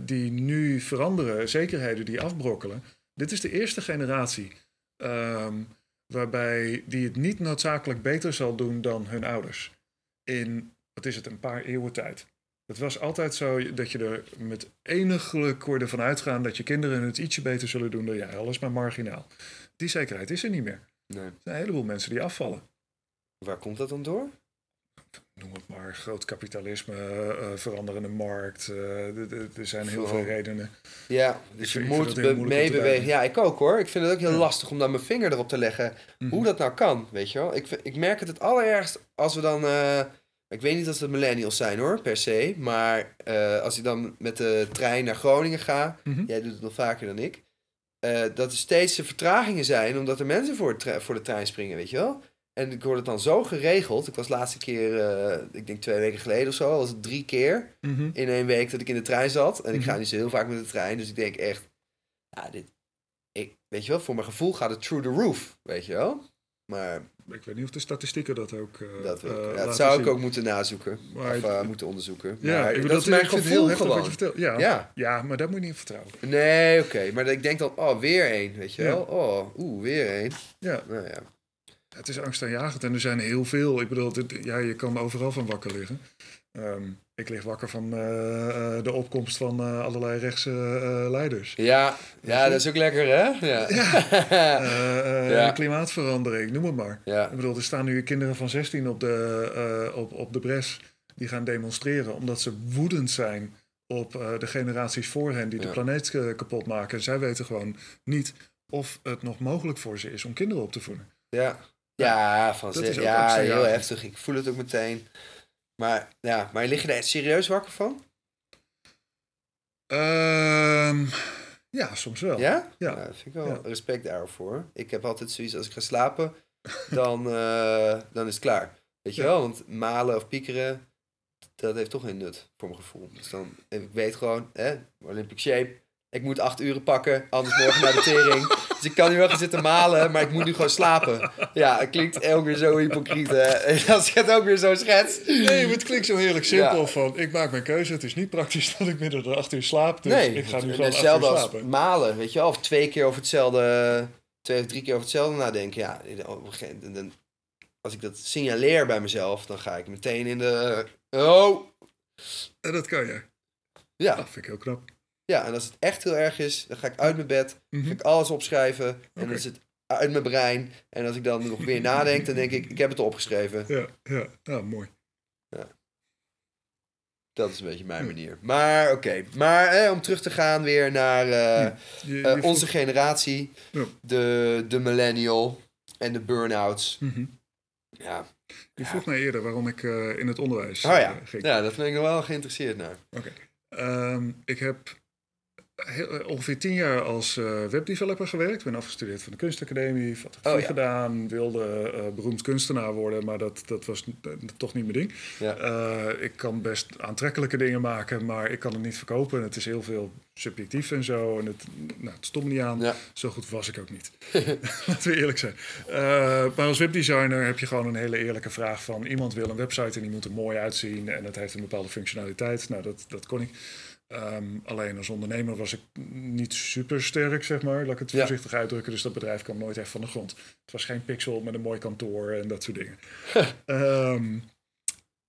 die nu veranderen. Zekerheden die afbrokkelen. Dit is de eerste generatie um, waarbij die het niet noodzakelijk beter zal doen dan hun ouders. In, wat is het, een paar eeuwen tijd. Het was altijd zo dat je er met eniglijk kon ervan uitgaan dat je kinderen het ietsje beter zullen doen dan jij. Alles maar marginaal. Die zekerheid is er niet meer. Nee. Er zijn een heleboel mensen die afvallen. Waar komt dat dan door? Noem het maar, groot kapitalisme, uh, veranderende markt. Uh, er zijn heel veel redenen. Ja, dus je moet be meebewegen. Ja, ik ook hoor. Ik vind het ook heel ja. lastig om dan mijn vinger erop te leggen. Mm -hmm. Hoe dat nou kan, weet je wel. Ik, ik merk het het allerergst als we dan... Uh, ik weet niet of het millennials zijn hoor, per se. Maar als ik dan met de trein naar Groningen ga... Mhm. Mm -hmm. Jij doet het nog vaker dan ik. dat er steeds vertragingen zijn, omdat er mensen voor, voor de trein springen, weet je wel. En ik word het dan zo geregeld. Ik was de laatste keer, uh, ik denk twee weken geleden of zo, was het drie keer mm -hmm. in één week dat ik in de trein zat. En ik Mhm. ga niet zo heel vaak met de trein, dus ik denk echt, ja, dit, ik, weet je wel, voor mijn gevoel gaat het through the roof, weet je wel. Maar Ik weet niet of de statistieken dat ook. uh, dat, uh, ja, dat zou zien. ik ook moeten nazoeken. Maar of uh, het- moeten onderzoeken. Ja, maar ik dat is mijn gevoel gewoon. Ja. Ja. ja, maar daar moet je niet in vertrouwen. Nee, oké. Maar ik denk dan, oh, weer één, weet je Ja. wel. Oh, oeh, weer één. Ja, Nou ja. het is angstaanjagend en er zijn heel veel. Ik bedoel, dit- ja, je kan overal van wakker liggen. Ehm, ik lig wakker van eh, eh, de opkomst van eh, allerlei rechtse leiders. Ja, ja, dat is ook lekker, hè? Ja. Ja. Klimaatverandering, noem het maar. ja. Ik bedoel, er staan nu kinderen van 16 op de, op, op de bres die gaan demonstreren omdat ze woedend zijn op de generaties voor hen die de planeet kapot maken. Zij weten gewoon niet of het nog mogelijk voor ze is om kinderen op te voeden. Ja, ja, van Dat ze- is ook ja heel heftig. Ik voel het ook meteen. Maar, ja, maar lig je er serieus wakker van? Ehm, ja, soms wel. Ja? Ja. Nou, dat vind ik wel Ja. respect daarvoor. Ik heb altijd zoiets, als ik ga slapen, dan, eh, dan is het klaar. Weet je Ja. wel? Want malen of piekeren, dat heeft toch geen nut, voor mijn gevoel. Dus dan, ik weet gewoon, hè, Olympic shape, ik moet acht uren pakken, anders morgen naar de tering. Dus ik kan nu wel gaan zitten malen, maar ik moet nu gewoon slapen. Ja, het klinkt ook weer zo hypocriet, hè. Als ik het ook weer zo schets. Nee, maar het klinkt zo heerlijk simpel Ja. van ik maak mijn keuze. Het is niet praktisch dat ik midden de acht uur slaap. Dus nee, ik ga nu gewoon hetzelfde als slapen. malen, weet je wel. Of twee keer over hetzelfde, twee of drie keer over hetzelfde nadenken. Ja, dan- als ik dat signaleer bij mezelf, dan ga ik meteen in de... Oh! En dat kan je. Ja, Dat vind ik heel knap. Ja, en als het echt heel erg is, dan ga ik uit mijn bed, Mhm. ga ik alles opschrijven. En Oké. dan is het uit mijn brein. En als ik dan nog weer nadenk, dan denk ik, ik heb het opgeschreven. Ja, ja. Nou, mooi. Dat is een beetje mijn Ja. manier. Maar oké, maar om terug te gaan weer naar eh, Ja. Je- je eh, onze generatie. Ja. De, de millennial en de burn-outs. Mhm. Ja. Je vroeg mij eerder waarom ik eh, in het onderwijs Oh ja. ging. ja, dat ben ik nog wel geïnteresseerd naar. Ehm, ik heb heel- eh, ongeveer tien jaar als eh, webdeveloper gewerkt. Ik ben afgestudeerd van de kunstacademie, fotografie Oh, ja. gedaan. Wilde eh, beroemd kunstenaar worden, maar dat, dat was toch niet mijn ding. Ja. Ik kan best aantrekkelijke dingen maken, maar ik kan het niet verkopen. Het is heel veel subjectief en zo. En het, nou, het stond me niet aan. Ja. Zo goed was ik ook niet. Laten we eerlijk zijn. Maar als webdesigner heb je gewoon een hele eerlijke vraag van... iemand wil een website en die moet er mooi uitzien... en het heeft een bepaalde functionaliteit. Nou, dat, dat kon ik. Ehm, alleen als ondernemer was ik niet super sterk, zeg maar. Laat ik het Ja. voorzichtig uitdrukken. Dus dat bedrijf kwam nooit echt van de grond. Het was geen pixel met een mooi kantoor en dat soort dingen. Ehm,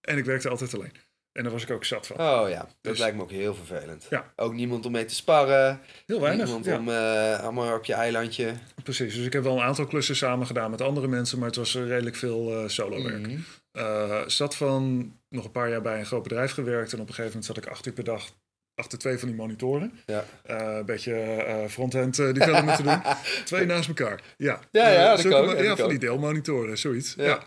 en ik werkte altijd alleen. En daar was ik ook zat van. Oh ja, dat Dus- lijkt me ook heel vervelend. Ja. Ook niemand om mee te sparren. Heel weinig. Niemand ja. om eh, allemaal op je eilandje. Precies, dus ik heb wel een aantal klussen samen gedaan met andere mensen, maar het was eh, redelijk veel eh solo werk. Eh, zat van nog een paar jaar bij een groot bedrijf gewerkt en op een gegeven moment zat ik acht uur per dag achter twee van die monitoren. Ja. Eh, een beetje eh front-end eh, development te doen. Twee naast elkaar. Ja, Ja, ja, dat kan Ja, van die deelmonitoren, zoiets. Ja.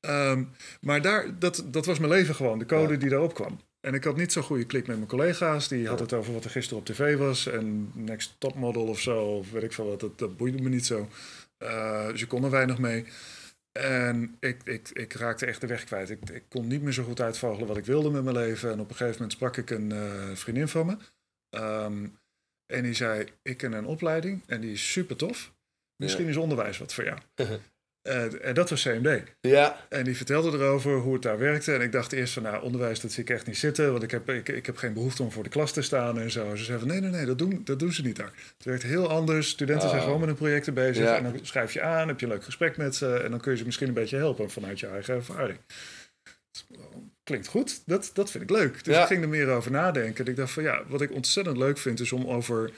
Ehm, maar daar, dat, dat was mijn leven gewoon, de code die daarop kwam. En ik had niet zo'n goede klik met mijn collega's. Die had Ja. het over wat er gisteren op tv was. En Next Top Model of zo, of weet ik veel wat. Dat, dat boeide me niet zo. Eh, dus ik kon er weinig mee. En ik, ik, ik raakte echt de weg kwijt. Ik, ik kon niet meer zo goed uitvogelen wat ik wilde met mijn leven. En op een gegeven moment sprak ik een eh, vriendin van me. Ehm, en die zei, ik ken een opleiding en die is super tof. Misschien is onderwijs wat voor jou. Eh, en dat was CMD. Ja, En die vertelde erover hoe het daar werkte. En ik dacht eerst van, nou, onderwijs, dat zie ik echt niet zitten. Want ik heb, ik, ik heb geen behoefte om voor de klas te staan en zo. Ze zei van, nee, nee, nee, dat doen, dat doen ze niet daar. Het werkt heel anders. Studenten zijn Oh. gewoon met hun projecten bezig. Ja. En dan schrijf je aan, heb je een leuk gesprek met ze. En dan kun je ze misschien een beetje helpen vanuit je eigen ervaring. Klinkt goed, dat, dat vind ik leuk. Dus Ja. ik ging er meer over nadenken. En ik dacht van, ja, wat ik ontzettend leuk vind... is om over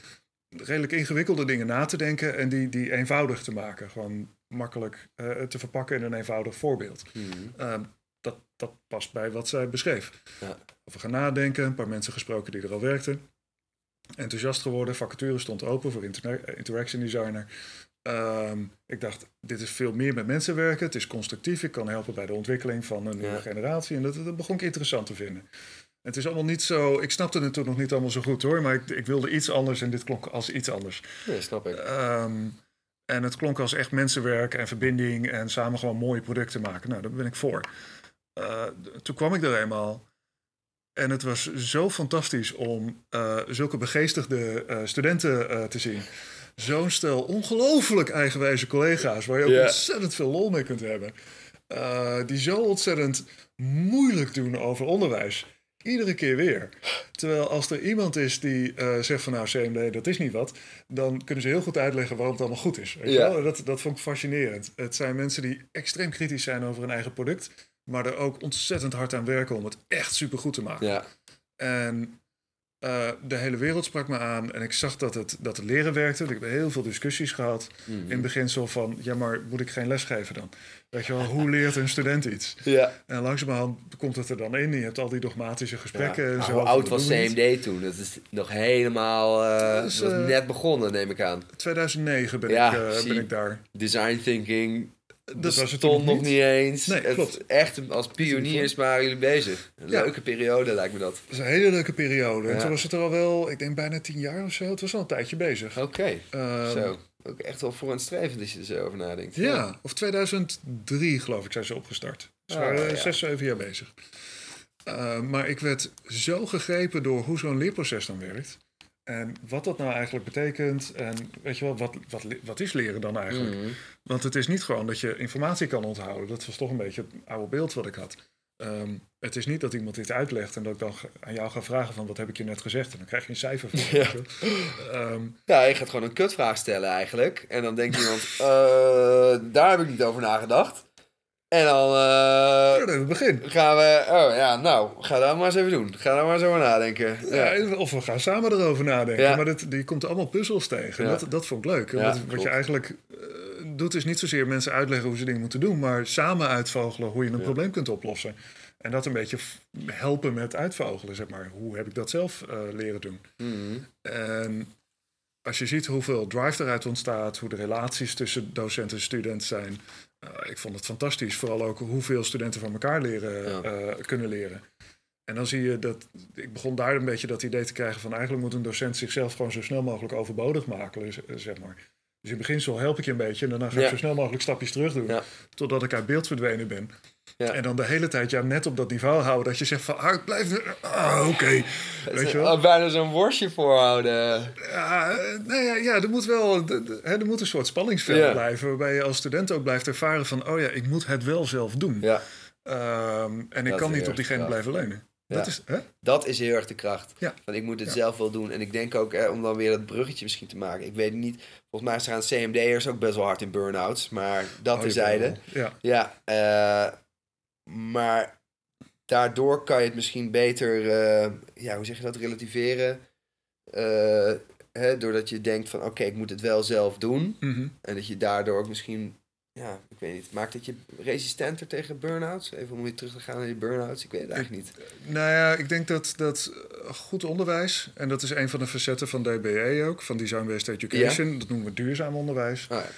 redelijk ingewikkelde dingen na te denken... en die, die eenvoudig te maken. Gewoon makkelijk eh, te verpakken in een eenvoudig voorbeeld. Mhm. Ehm, dat, dat past bij wat zij beschreef. Ja. Over gaan nadenken, een paar mensen gesproken die er al werkten. Enthousiast geworden, vacature stond open voor eh, interaction designer. Ehm, ik dacht, dit is veel meer met mensen werken. Het is constructief, ik kan helpen bij de ontwikkeling van een nieuwe Ja. generatie. En dat, dat begon ik interessant te vinden. En het is allemaal niet zo, ik snapte het toen nog niet allemaal zo goed hoor, maar ik, ik wilde iets anders en dit klonk als iets anders. ja, snap ik. Ehm, en het klonk als echt mensenwerk en verbinding en samen gewoon mooie producten maken. Nou, daar ben ik voor. Eh, toen kwam ik er eenmaal. En het was zo fantastisch om eh, zulke begeestigde eh, studenten te zien. Zo'n stel ongelooflijk eigenwijze collega's waar je ook ontzettend veel lol mee kunt hebben. Die zo ontzettend moeilijk doen over onderwijs. Iedere keer weer. Terwijl als er iemand is die eh, zegt van nou CMD, dat is niet wat. Dan kunnen ze heel goed uitleggen waarom het allemaal goed is. Weet Ja. wel? Dat, dat vond ik fascinerend. Het zijn mensen die extreem kritisch zijn over hun eigen product. Maar er ook ontzettend hard aan werken om het echt super goed te maken. Ja, En eh, de hele wereld sprak me aan. En ik zag dat het, dat het leren werkte. Ik heb heel veel discussies gehad. Mhm. In beginsel van, ja maar moet ik geen les geven dan? Weet je wel, hoe leert een student iets? ja. En langzamerhand komt het er dan in. Je hebt al die dogmatische gesprekken. Ja. en zo, hoe oud was niet. CMD toen? Dat is nog helemaal... was eh, net begonnen, neem ik aan. 2009 ben, Ja, ik, zie. ben ik daar. Design thinking Dat was het stond nog niet eens. Nee, Het- echt, als pioniers waren jullie bezig. Een Ja. leuke periode lijkt me dat. Dat was een hele leuke periode. En toen was het er al wel, ik denk bijna tien jaar of zo. Het was al een tijdje bezig. Oké, Ehm, zo. Ook echt wel vooruitstrevend als je er zo over nadenkt. Ja, of 2003 geloof ik zijn ze opgestart. Ze Ah, waren ja. zes, zeven jaar bezig. Uh, maar ik werd zo gegrepen door hoe zo'n leerproces dan werkt. En wat dat nou eigenlijk betekent. En weet je wel, wat, wat, wat is leren dan eigenlijk? Mhm. Want het is niet gewoon dat je informatie kan onthouden. Dat was toch een beetje het oude beeld wat ik had. Ehm, het is niet dat iemand dit uitlegt en dat ik dan aan jou ga vragen van wat heb ik je net gezegd. En dan krijg je een cijfer van. Ja. Ehm, Ja, je gaat gewoon een kutvraag stellen eigenlijk. En dan denkt iemand, eh, daar heb ik niet over nagedacht. En dan eh, ja, het begin. gaan we, oh ja, nou, ga dat maar eens even doen. Ga daar maar eens over nadenken. Ja. Ja, of we gaan samen erover nadenken. Ja. Maar dat, die komt allemaal puzzels tegen. Dat, dat vond ik leuk. Wat, wat je eigenlijk eh, doet is niet zozeer mensen uitleggen hoe ze dingen moeten doen. Maar samen uitvogelen hoe je een probleem kunt oplossen. En dat een beetje helpen met uitvogelen, zeg maar. Hoe heb ik dat zelf eh, leren doen? Mhm. En als je ziet hoeveel drive eruit ontstaat, hoe de relaties tussen docent en student zijn. Eh, ik vond het fantastisch. Vooral ook hoeveel studenten van elkaar leren, Ja. eh, kunnen leren. En dan zie je dat, ik begon daar een beetje dat idee te krijgen van eigenlijk moet een docent zichzelf gewoon zo snel mogelijk overbodig maken, z- zeg maar. Dus in beginsel help ik je een beetje en daarna ga ik Ja. zo snel mogelijk stapjes terug doen, Ja. totdat ik uit beeld verdwenen ben. Ja. En dan de hele tijd ja, net op dat niveau houden dat je zegt van, ah, blijf ah, oké, weet je wel. Bijna zo'n worstje voorhouden. Ja, nou ja, ja, er moet wel hè, er moet een soort spanningsveld Ja. blijven, waarbij je als student ook blijft ervaren van, oh ja, ik moet het wel zelf doen. Ja, Ehm, en ik Dat kan niet op diegene blijven leunen. Dat is, hè? dat is heel erg de kracht. Ja. Van ik moet het Ja. zelf wel doen. En ik denk ook, eh, om dan weer dat bruggetje misschien te maken. Ik weet niet, volgens mij staan CMD'ers ook best wel hard in burn-outs. Maar dat Oh, terzijde. Ja, Ja, eh, maar daardoor kan je het misschien beter, eh, ja, hoe zeg je dat, relativeren. Eh, hè, doordat je denkt van, oké, ik moet het wel zelf doen. Mhm. En dat je daardoor ook misschien, ja, ik weet niet, maakt het je resistenter tegen burn-outs? Even om weer terug te gaan naar die burn-outs, ik weet het eigenlijk niet. Nou ja, ik denk dat, dat eh, goed onderwijs, en dat is een van de facetten van DBE ook, van Design-Based Education, dat noemen we duurzaam onderwijs, Oh, ja.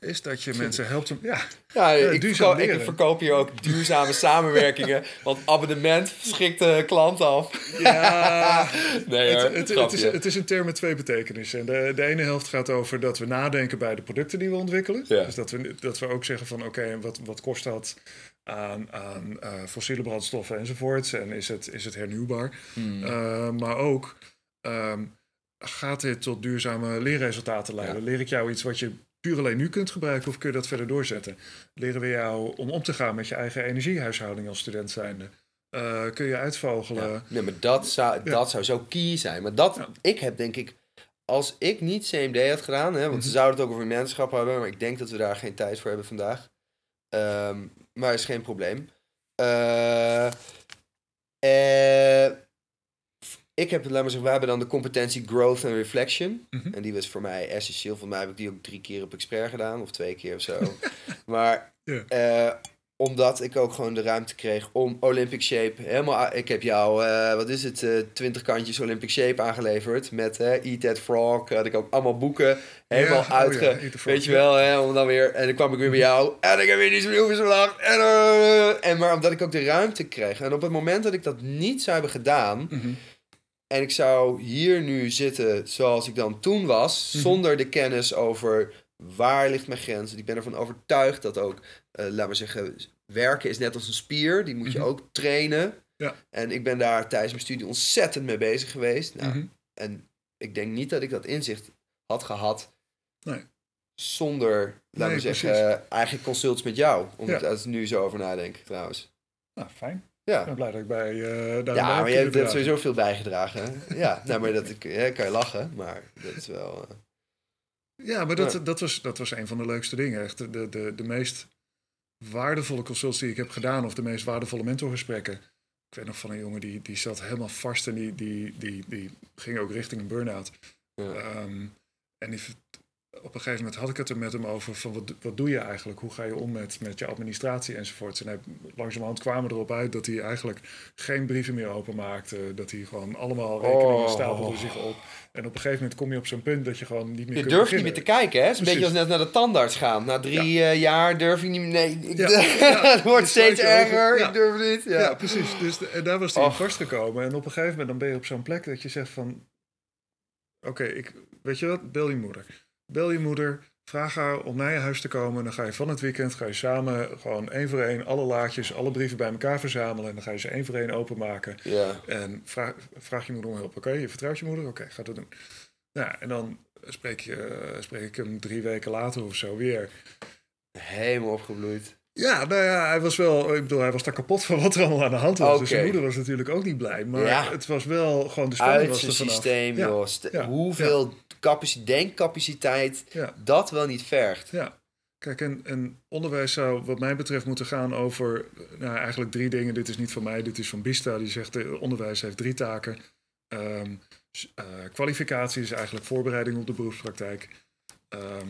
Is dat je mensen helpt om... Ja, Ja, Ja, ik, verkoop, ik verkoop hier ook duurzame samenwerkingen, want abonnement schikt de klant af. ja Nee hoor, het, het, het, is, het is een term met twee betekenissen. En De, de ene helft gaat over dat we nadenken bij de producten die we ontwikkelen. Ja. Dus dat we, dat we ook zeggen van oké, wat, wat kost dat aan, aan eh, fossiele brandstoffen enzovoorts. En is het, is het hernieuwbaar? Hmm. Uh, maar ook ehm, gaat dit tot duurzame leerresultaten leiden? Ja. Leer ik jou iets wat je puur alleen nu kunt gebruiken of kun je dat verder doorzetten? Leren we jou om om te gaan met je eigen energiehuishouding als student zijnde? Eh, kun je uitvogelen? Ja. Nee, maar dat zou, dat zou zo key zijn. Maar dat, Ja. ik heb denk ik, als ik niet CMD had gedaan, hè, want Mhm. ze zouden het ook over menschap hebben, maar ik denk dat we daar geen tijd voor hebben vandaag. Ehm, maar is geen probleem. Eh, eh, ik heb, laat maar zeggen, we hebben dan de competentie growth en reflection. Mhm. En die was voor mij essentieel. Voor mij heb ik die ook drie keer op expert gedaan, of twee keer of zo. maar eh, omdat ik ook gewoon de ruimte kreeg om Olympic Shape helemaal... Ik heb jou, eh, wat is het, eh, twintig kantjes Olympic Shape aangeleverd. Met Eat That Frog, had ik ook allemaal boeken helemaal oh uitge... weet je wel, hè, om dan weer... En dan kwam ik weer bij jou en ik heb weer niet zo heel veel bedacht. En, en maar omdat ik ook de ruimte kreeg. En op het moment dat ik dat niet zou hebben gedaan... Mhm. En ik zou hier nu zitten zoals ik dan toen was, Mhm. zonder de kennis over waar ligt mijn grens. Ik ben ervan overtuigd dat ook, eh laat maar zeggen, werken is net als een spier. Die moet je Mhm. ook trainen. Ja. En ik ben daar tijdens mijn studie ontzettend mee bezig geweest. Nou, Mhm. En ik denk niet dat ik dat inzicht had gehad Nee. zonder, Nee, maar zeggen, eigenlijk consults met jou. Om Ja. ik nu zo over nadenk, trouwens. Nou, fijn. Ja. Ik ben blij dat ik bij uh, daar Ja, maar je hebt sowieso veel bijgedragen. Ja, nou, maar dat ik, ja, kan je lachen, maar dat is wel... eh, Ja, maar dat, Ja. Dat, was, dat was een van de leukste dingen. Echt de, de, de, de meest waardevolle consults die ik heb gedaan, of de meest waardevolle mentorgesprekken. Ik weet nog van een jongen die, die zat helemaal vast en die, die, die, die ging ook richting een burn-out. ja. Ehm, en die, op een gegeven moment had ik het er met hem over van wat, wat doe je eigenlijk? Hoe ga je om met, met je administratie enzovoorts? En hij, langzamerhand kwamen we erop uit dat hij eigenlijk geen brieven meer openmaakte. Dat hij gewoon allemaal rekeningen Oh. stapelde zich op. En op een gegeven moment kom je op zo'n punt dat je gewoon niet meer Je kunt durft niet meer te kijken, hè? Het is een beetje als net naar de tandarts gaan. Na drie eh, jaar durf je niet meer... Nee, ik, Ja, ja. het wordt sluit steeds erger. Ja. Ik durf niet. Ja. Precies. Dus de- en daar was hij in Och. vastgekomen. En op een gegeven moment dan ben je op zo'n plek dat je zegt van... Oké, ik weet je wat? Bel je moeder. Bel je moeder. Vraag haar om naar je huis te komen. Dan ga je van het weekend ga je samen gewoon één voor één alle laadjes, alle brieven bij elkaar verzamelen. En dan ga je ze één voor één openmaken. Ja. En vraag, vraag je moeder om hulp. Oké, je vertrouwt je moeder? Oké, ga dat doen. Nou, en dan spreek, je, eh, spreek ik hem drie weken later of zo weer. Helemaal opgebloeid. Ja, nou ja, hij was wel, ik bedoel, hij was daar kapot van wat er allemaal aan de hand was. Dus zijn moeder was natuurlijk ook niet blij. Maar Ja. het was wel gewoon de spanning was er vanaf. systeem, Ja. joh. St- Ja. Hoeveel capaci- denkcapaciteit dat wel niet vergt. ja. Kijk, en, en onderwijs zou wat mij betreft moeten gaan over nou, eigenlijk drie dingen. Dit is niet van mij, dit is van Bista. Die zegt, eh, onderwijs heeft drie taken. Ehm, eh, kwalificatie is eigenlijk voorbereiding op de beroepspraktijk. Ehm,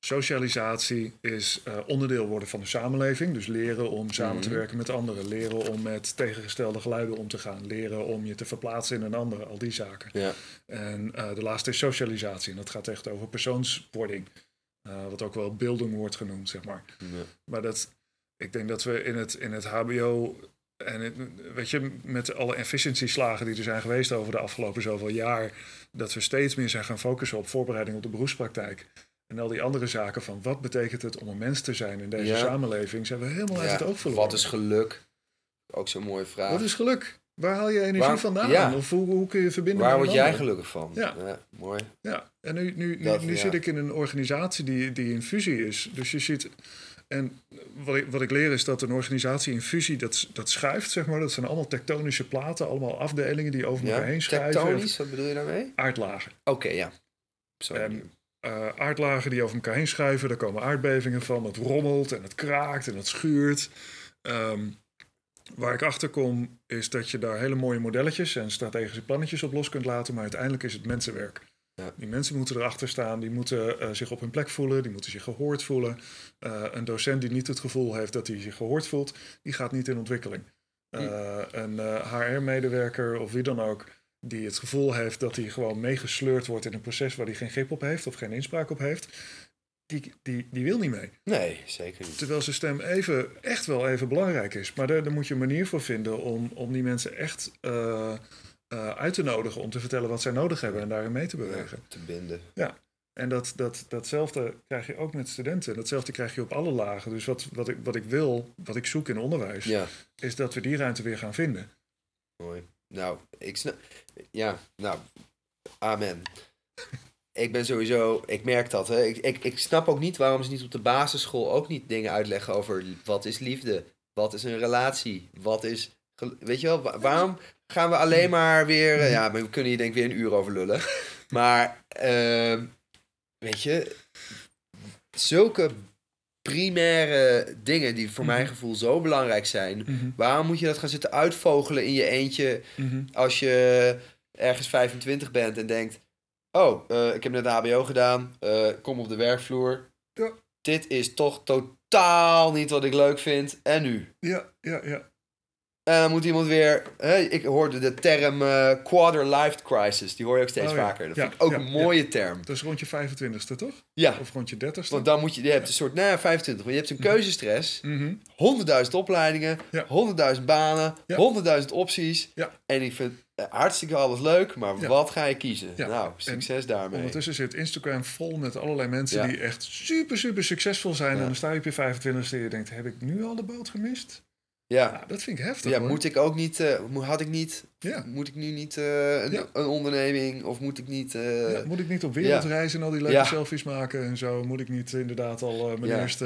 socialisatie is eh, onderdeel worden van de samenleving. Dus leren om samen te Mhm. werken met anderen. Leren om met tegengestelde geluiden om te gaan. Leren om je te verplaatsen in een ander. Al die zaken. Ja. En eh, de laatste is socialisatie. En dat gaat echt over persoonswording. Eh, wat ook wel beelding wordt genoemd, zeg maar. Ja. Maar dat, ik denk dat we in het, in het HBO en het- weet je, met alle efficiëntieslagen die er zijn geweest over de afgelopen zoveel jaar, dat we steeds meer zijn gaan focussen op voorbereiding op de beroepspraktijk. En al die andere zaken van wat betekent het om een mens te zijn in deze Ja. samenleving, zijn we helemaal uit het oog verloren. Wat is geluk? Ook zo'n mooie vraag. Wat is geluk? Waar haal je energie Waar- vandaan? ja. Of hoe, hoe kun je verbinden Waar word jij gelukkig van? Ja. mooi. Ja, en nu, nu, nu, Dat, nu ja. zit ik in een organisatie die, die in fusie is. Dus je ziet. En wat ik, wat ik leer is dat een organisatie in fusie, dat, dat schuift, zeg maar. Dat zijn allemaal tektonische platen, allemaal afdelingen die over elkaar heen schuiven. Tectonisch, wat bedoel je daarmee? Aardlagen. Oké, ja. Zo. En, eh, aardlagen die over elkaar heen schuiven, daar komen aardbevingen van. Het rommelt en het kraakt en het schuurt. Ehm, waar ik achter kom, is dat je daar hele mooie modelletjes en strategische plannetjes op los kunt laten. Maar uiteindelijk is het mensenwerk. Ja. Die mensen moeten erachter staan, die moeten eh, zich op hun plek voelen, die moeten zich gehoord voelen. Eh, een docent die niet het gevoel heeft dat hij zich gehoord voelt, die gaat niet in ontwikkeling. Eh, een HR-medewerker of wie dan ook, die het gevoel heeft dat hij gewoon meegesleurd wordt in een proces waar hij geen grip op heeft of geen inspraak op heeft, die, die, die wil niet mee. Nee, zeker niet. Terwijl zijn stem even, echt wel even belangrijk is. Maar daar, daar moet je een manier voor vinden om, om die mensen echt eh, eh, uit te nodigen om te vertellen wat zij nodig hebben en daarin mee te bewegen. Ja, te binden. En dat, dat, datzelfde krijg je ook met studenten. Datzelfde krijg je op alle lagen. Dus wat, wat, ik, wat ik wil, wat ik zoek in onderwijs, Ja, is dat we die ruimte weer gaan vinden. mooi. Nou, ik snap... Ja, nou, amen. Ik ben sowieso... Ik merk dat, hè. Ik, ik, ik snap ook niet waarom ze niet op de basisschool ook niet dingen uitleggen over wat is liefde, wat is een relatie, wat is... Weet je wel, wa- waarom gaan we alleen maar weer... eh, Ja, we kunnen hier denk ik weer een uur over lullen. Maar, ehm, weet je, zulke primaire dingen die voor mijn Mhm. gevoel zo belangrijk zijn. Waarom moet je dat gaan zitten uitvogelen in je eentje als je ergens 25 bent en denkt: Oh, eh, ik heb net de HBO gedaan, eh, kom op de werkvloer. Ja. Dit is toch totaal niet wat ik leuk vind. En nu? Ja, ja, ja. En dan moet iemand weer. Hè, ik hoorde de term eh, quarter life crisis. Die hoor je ook steeds Oh ja. vaker. Dat Ja, vind ik ook ja, een mooie term. Dat is rond je 25ste, toch? Ja, Of rond je 30ste? want dan moet je. Je hebt een soort. Nou ja, 25. Maar je hebt een keuzestress. Mhm. 100.000 opleidingen, Ja. 100.000 banen, Ja. 100.000 opties. En ik vind eh, hartstikke alles leuk, maar Ja. wat ga je kiezen? Ja. Nou, succes daarmee. Ondertussen zit Instagram vol met allerlei mensen Ja. die echt super, super succesvol zijn. En dan sta je op je 25ste en je denkt, heb ik nu al de boot gemist? Ja, Nou, dat vind ik heftig ja hoor. moet ik ook niet, eh, had ik niet, Ja. moet ik nu niet eh, een, Ja. een onderneming of moet ik niet... eh, Ja, moet ik niet op wereldreis en al die leuke selfies maken en zo? Moet ik niet inderdaad al mijn eerste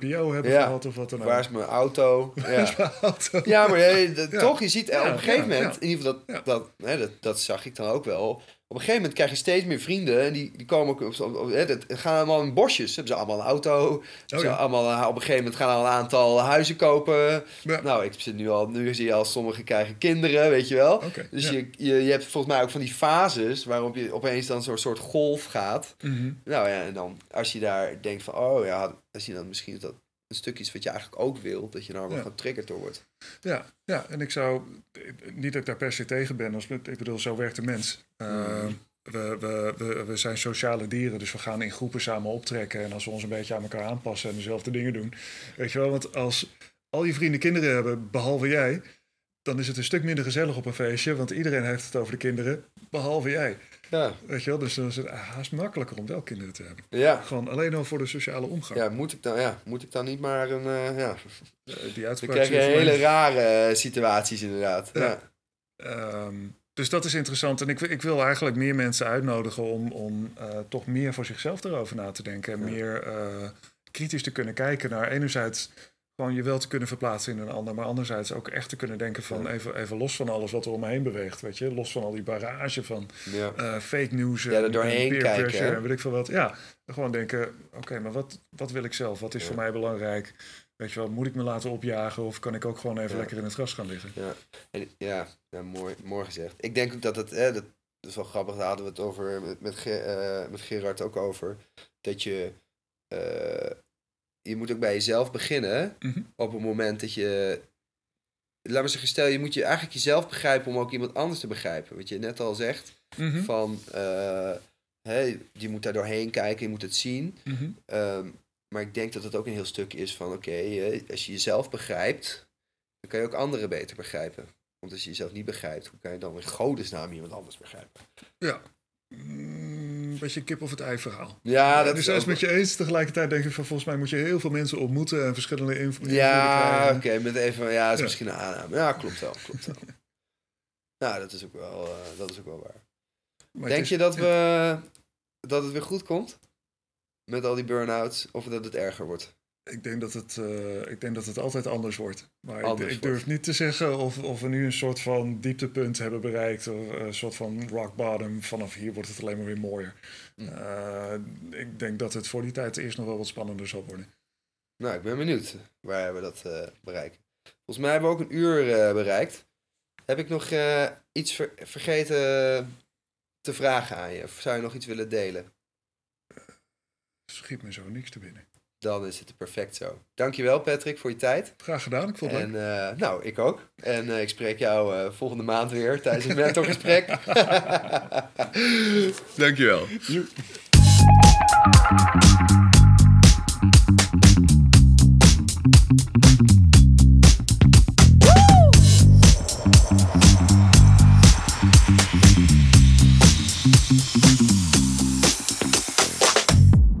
IPO hebben gehad of wat dan ook? waar is mijn auto? Ja. auto? Maar hey, toch, je ziet op een gegeven moment, in ieder geval dat, dat, hè, dat, dat zag ik dan ook wel. Op een gegeven moment krijg je steeds meer vrienden en die, die komen ook op, op, dat gaan allemaal in bosjes. Hebben ze allemaal een auto. ze Oh ja. allemaal, eh, op een gegeven moment gaan al een aantal huizen kopen. Ja. Nou, ik zit nu al, nu zie je al, sommigen krijgen kinderen, weet je wel. Dus ja. je, je, je hebt volgens mij ook van die fases waarop je opeens dan zo'n soort golf gaat. Mhm. Nou ja, en dan als je daar denkt van, oh ja, als je dan misschien dat een stuk iets wat je eigenlijk ook wil, dat je daar wel Ja. getriggerd door wordt. Ja, ja, en ik zou niet dat ik daar per se tegen ben. Als, ik bedoel, zo werkt de mens. Uh, Mm. we, we, we, we zijn sociale dieren, dus we gaan in groepen samen optrekken. En als we ons een beetje aan elkaar aanpassen en dezelfde dingen doen. Weet je wel, want als al je vrienden kinderen hebben, behalve jij, dan is het een stuk minder gezellig op een feestje. Want iedereen heeft het over de kinderen, behalve jij. Ja, Weet je wel, dus dan is het haast makkelijker om wel kinderen te hebben. ja. Gewoon alleen al voor de sociale omgang. Ja, moet ik dan, ja, moet ik dan niet maar een, eh, ja. Eh, die Dan uitspraak krijg je hele rare eh, situaties inderdaad. Ja. Ja. Ehm, dus dat is interessant. En ik, ik wil eigenlijk meer mensen uitnodigen om, om toch meer voor zichzelf erover na te denken. En Ja. meer kritisch te kunnen kijken naar enerzijds gewoon je wel te kunnen verplaatsen in een ander. Maar anderzijds ook echt te kunnen denken van Ja. even, even los van alles wat er om me heen beweegt. Weet je? Los van al die barrage van Ja. eh, fake news en, Ja, er doorheen en peer kijken, en weet ik veel wat. Ja, gewoon denken, oké, maar wat, wat wil ik zelf? Wat is voor mij belangrijk? Weet je wel, moet ik me laten opjagen of kan ik ook gewoon even lekker in het gras gaan liggen? Ja, en, ja, mooi, mooi gezegd. Ik denk ook dat het, hè, dat, dat is wel grappig, daar hadden we het over met, met, Ge- eh, met Gerard ook over. Dat je, eh, je moet ook bij jezelf beginnen Mhm. op het moment dat je, laat me zeggen, stel je moet je eigenlijk jezelf begrijpen om ook iemand anders te begrijpen. Wat je net al zegt, Mhm. van, hè, je moet daar doorheen kijken, je moet het zien. Mhm. Ehm, maar ik denk dat het ook een heel stuk is van, oké, eh, als je jezelf begrijpt, Dan kan je ook anderen beter begrijpen. Want als je jezelf niet begrijpt, hoe kan je dan in godesnaam iemand anders begrijpen? Ja. Mm, Een beetje kip of het ei verhaal. Ja, dat dus is ook- met je eens. Tegelijkertijd denk ik van volgens mij moet je heel veel mensen ontmoeten en verschillende inv- invloeden Ja, oké, met even, ja, is Ja. misschien een aanname. Ja, klopt wel, klopt wel. nou, dat is ook wel, eh, dat is ook wel waar. Maar Denk is- je dat, we, dat het weer goed komt? Met al die burn-outs? Of dat het erger wordt? Ik denk dat het, eh, ik denk dat het altijd anders wordt. Maar ik- Anders ik, durf wordt. niet te zeggen of, of we nu een soort van dieptepunt hebben bereikt. Of een soort van rock bottom. Vanaf hier wordt het alleen maar weer mooier. Hm. Eh, ik denk dat het voor die tijd eerst nog wel wat spannender zal worden. Nou, ik ben benieuwd waar we dat eh, bereiken. Volgens mij hebben we ook een uur eh, bereikt. Heb ik nog eh, iets ver- vergeten te vragen aan je? Of zou je nog iets willen delen? Schiet me zo niks te binnen. Dan is het perfect zo. Dankjewel Patrick voor je tijd. Graag gedaan, ik vond het leuk. En eh, nou, ik ook. En eh, ik spreek jou eh, volgende maand weer tijdens het mentorgesprek. Dankjewel.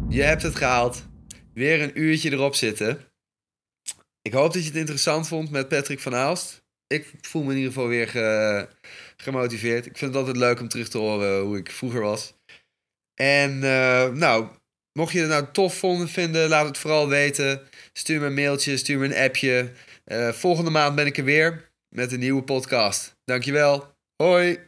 Je hebt het gehaald. Weer een uurtje erop zitten. Ik hoop dat je het interessant vond met Patrick van Aalst. Ik voel me in ieder geval weer ge- gemotiveerd. Ik vind het altijd leuk om terug te horen hoe ik vroeger was. En eh, nou, mocht je het nou tof vinden, laat het vooral weten. Stuur me een mailtje, stuur me een appje. Eh, volgende maand ben ik er weer met een nieuwe podcast. Dankjewel. Hoi.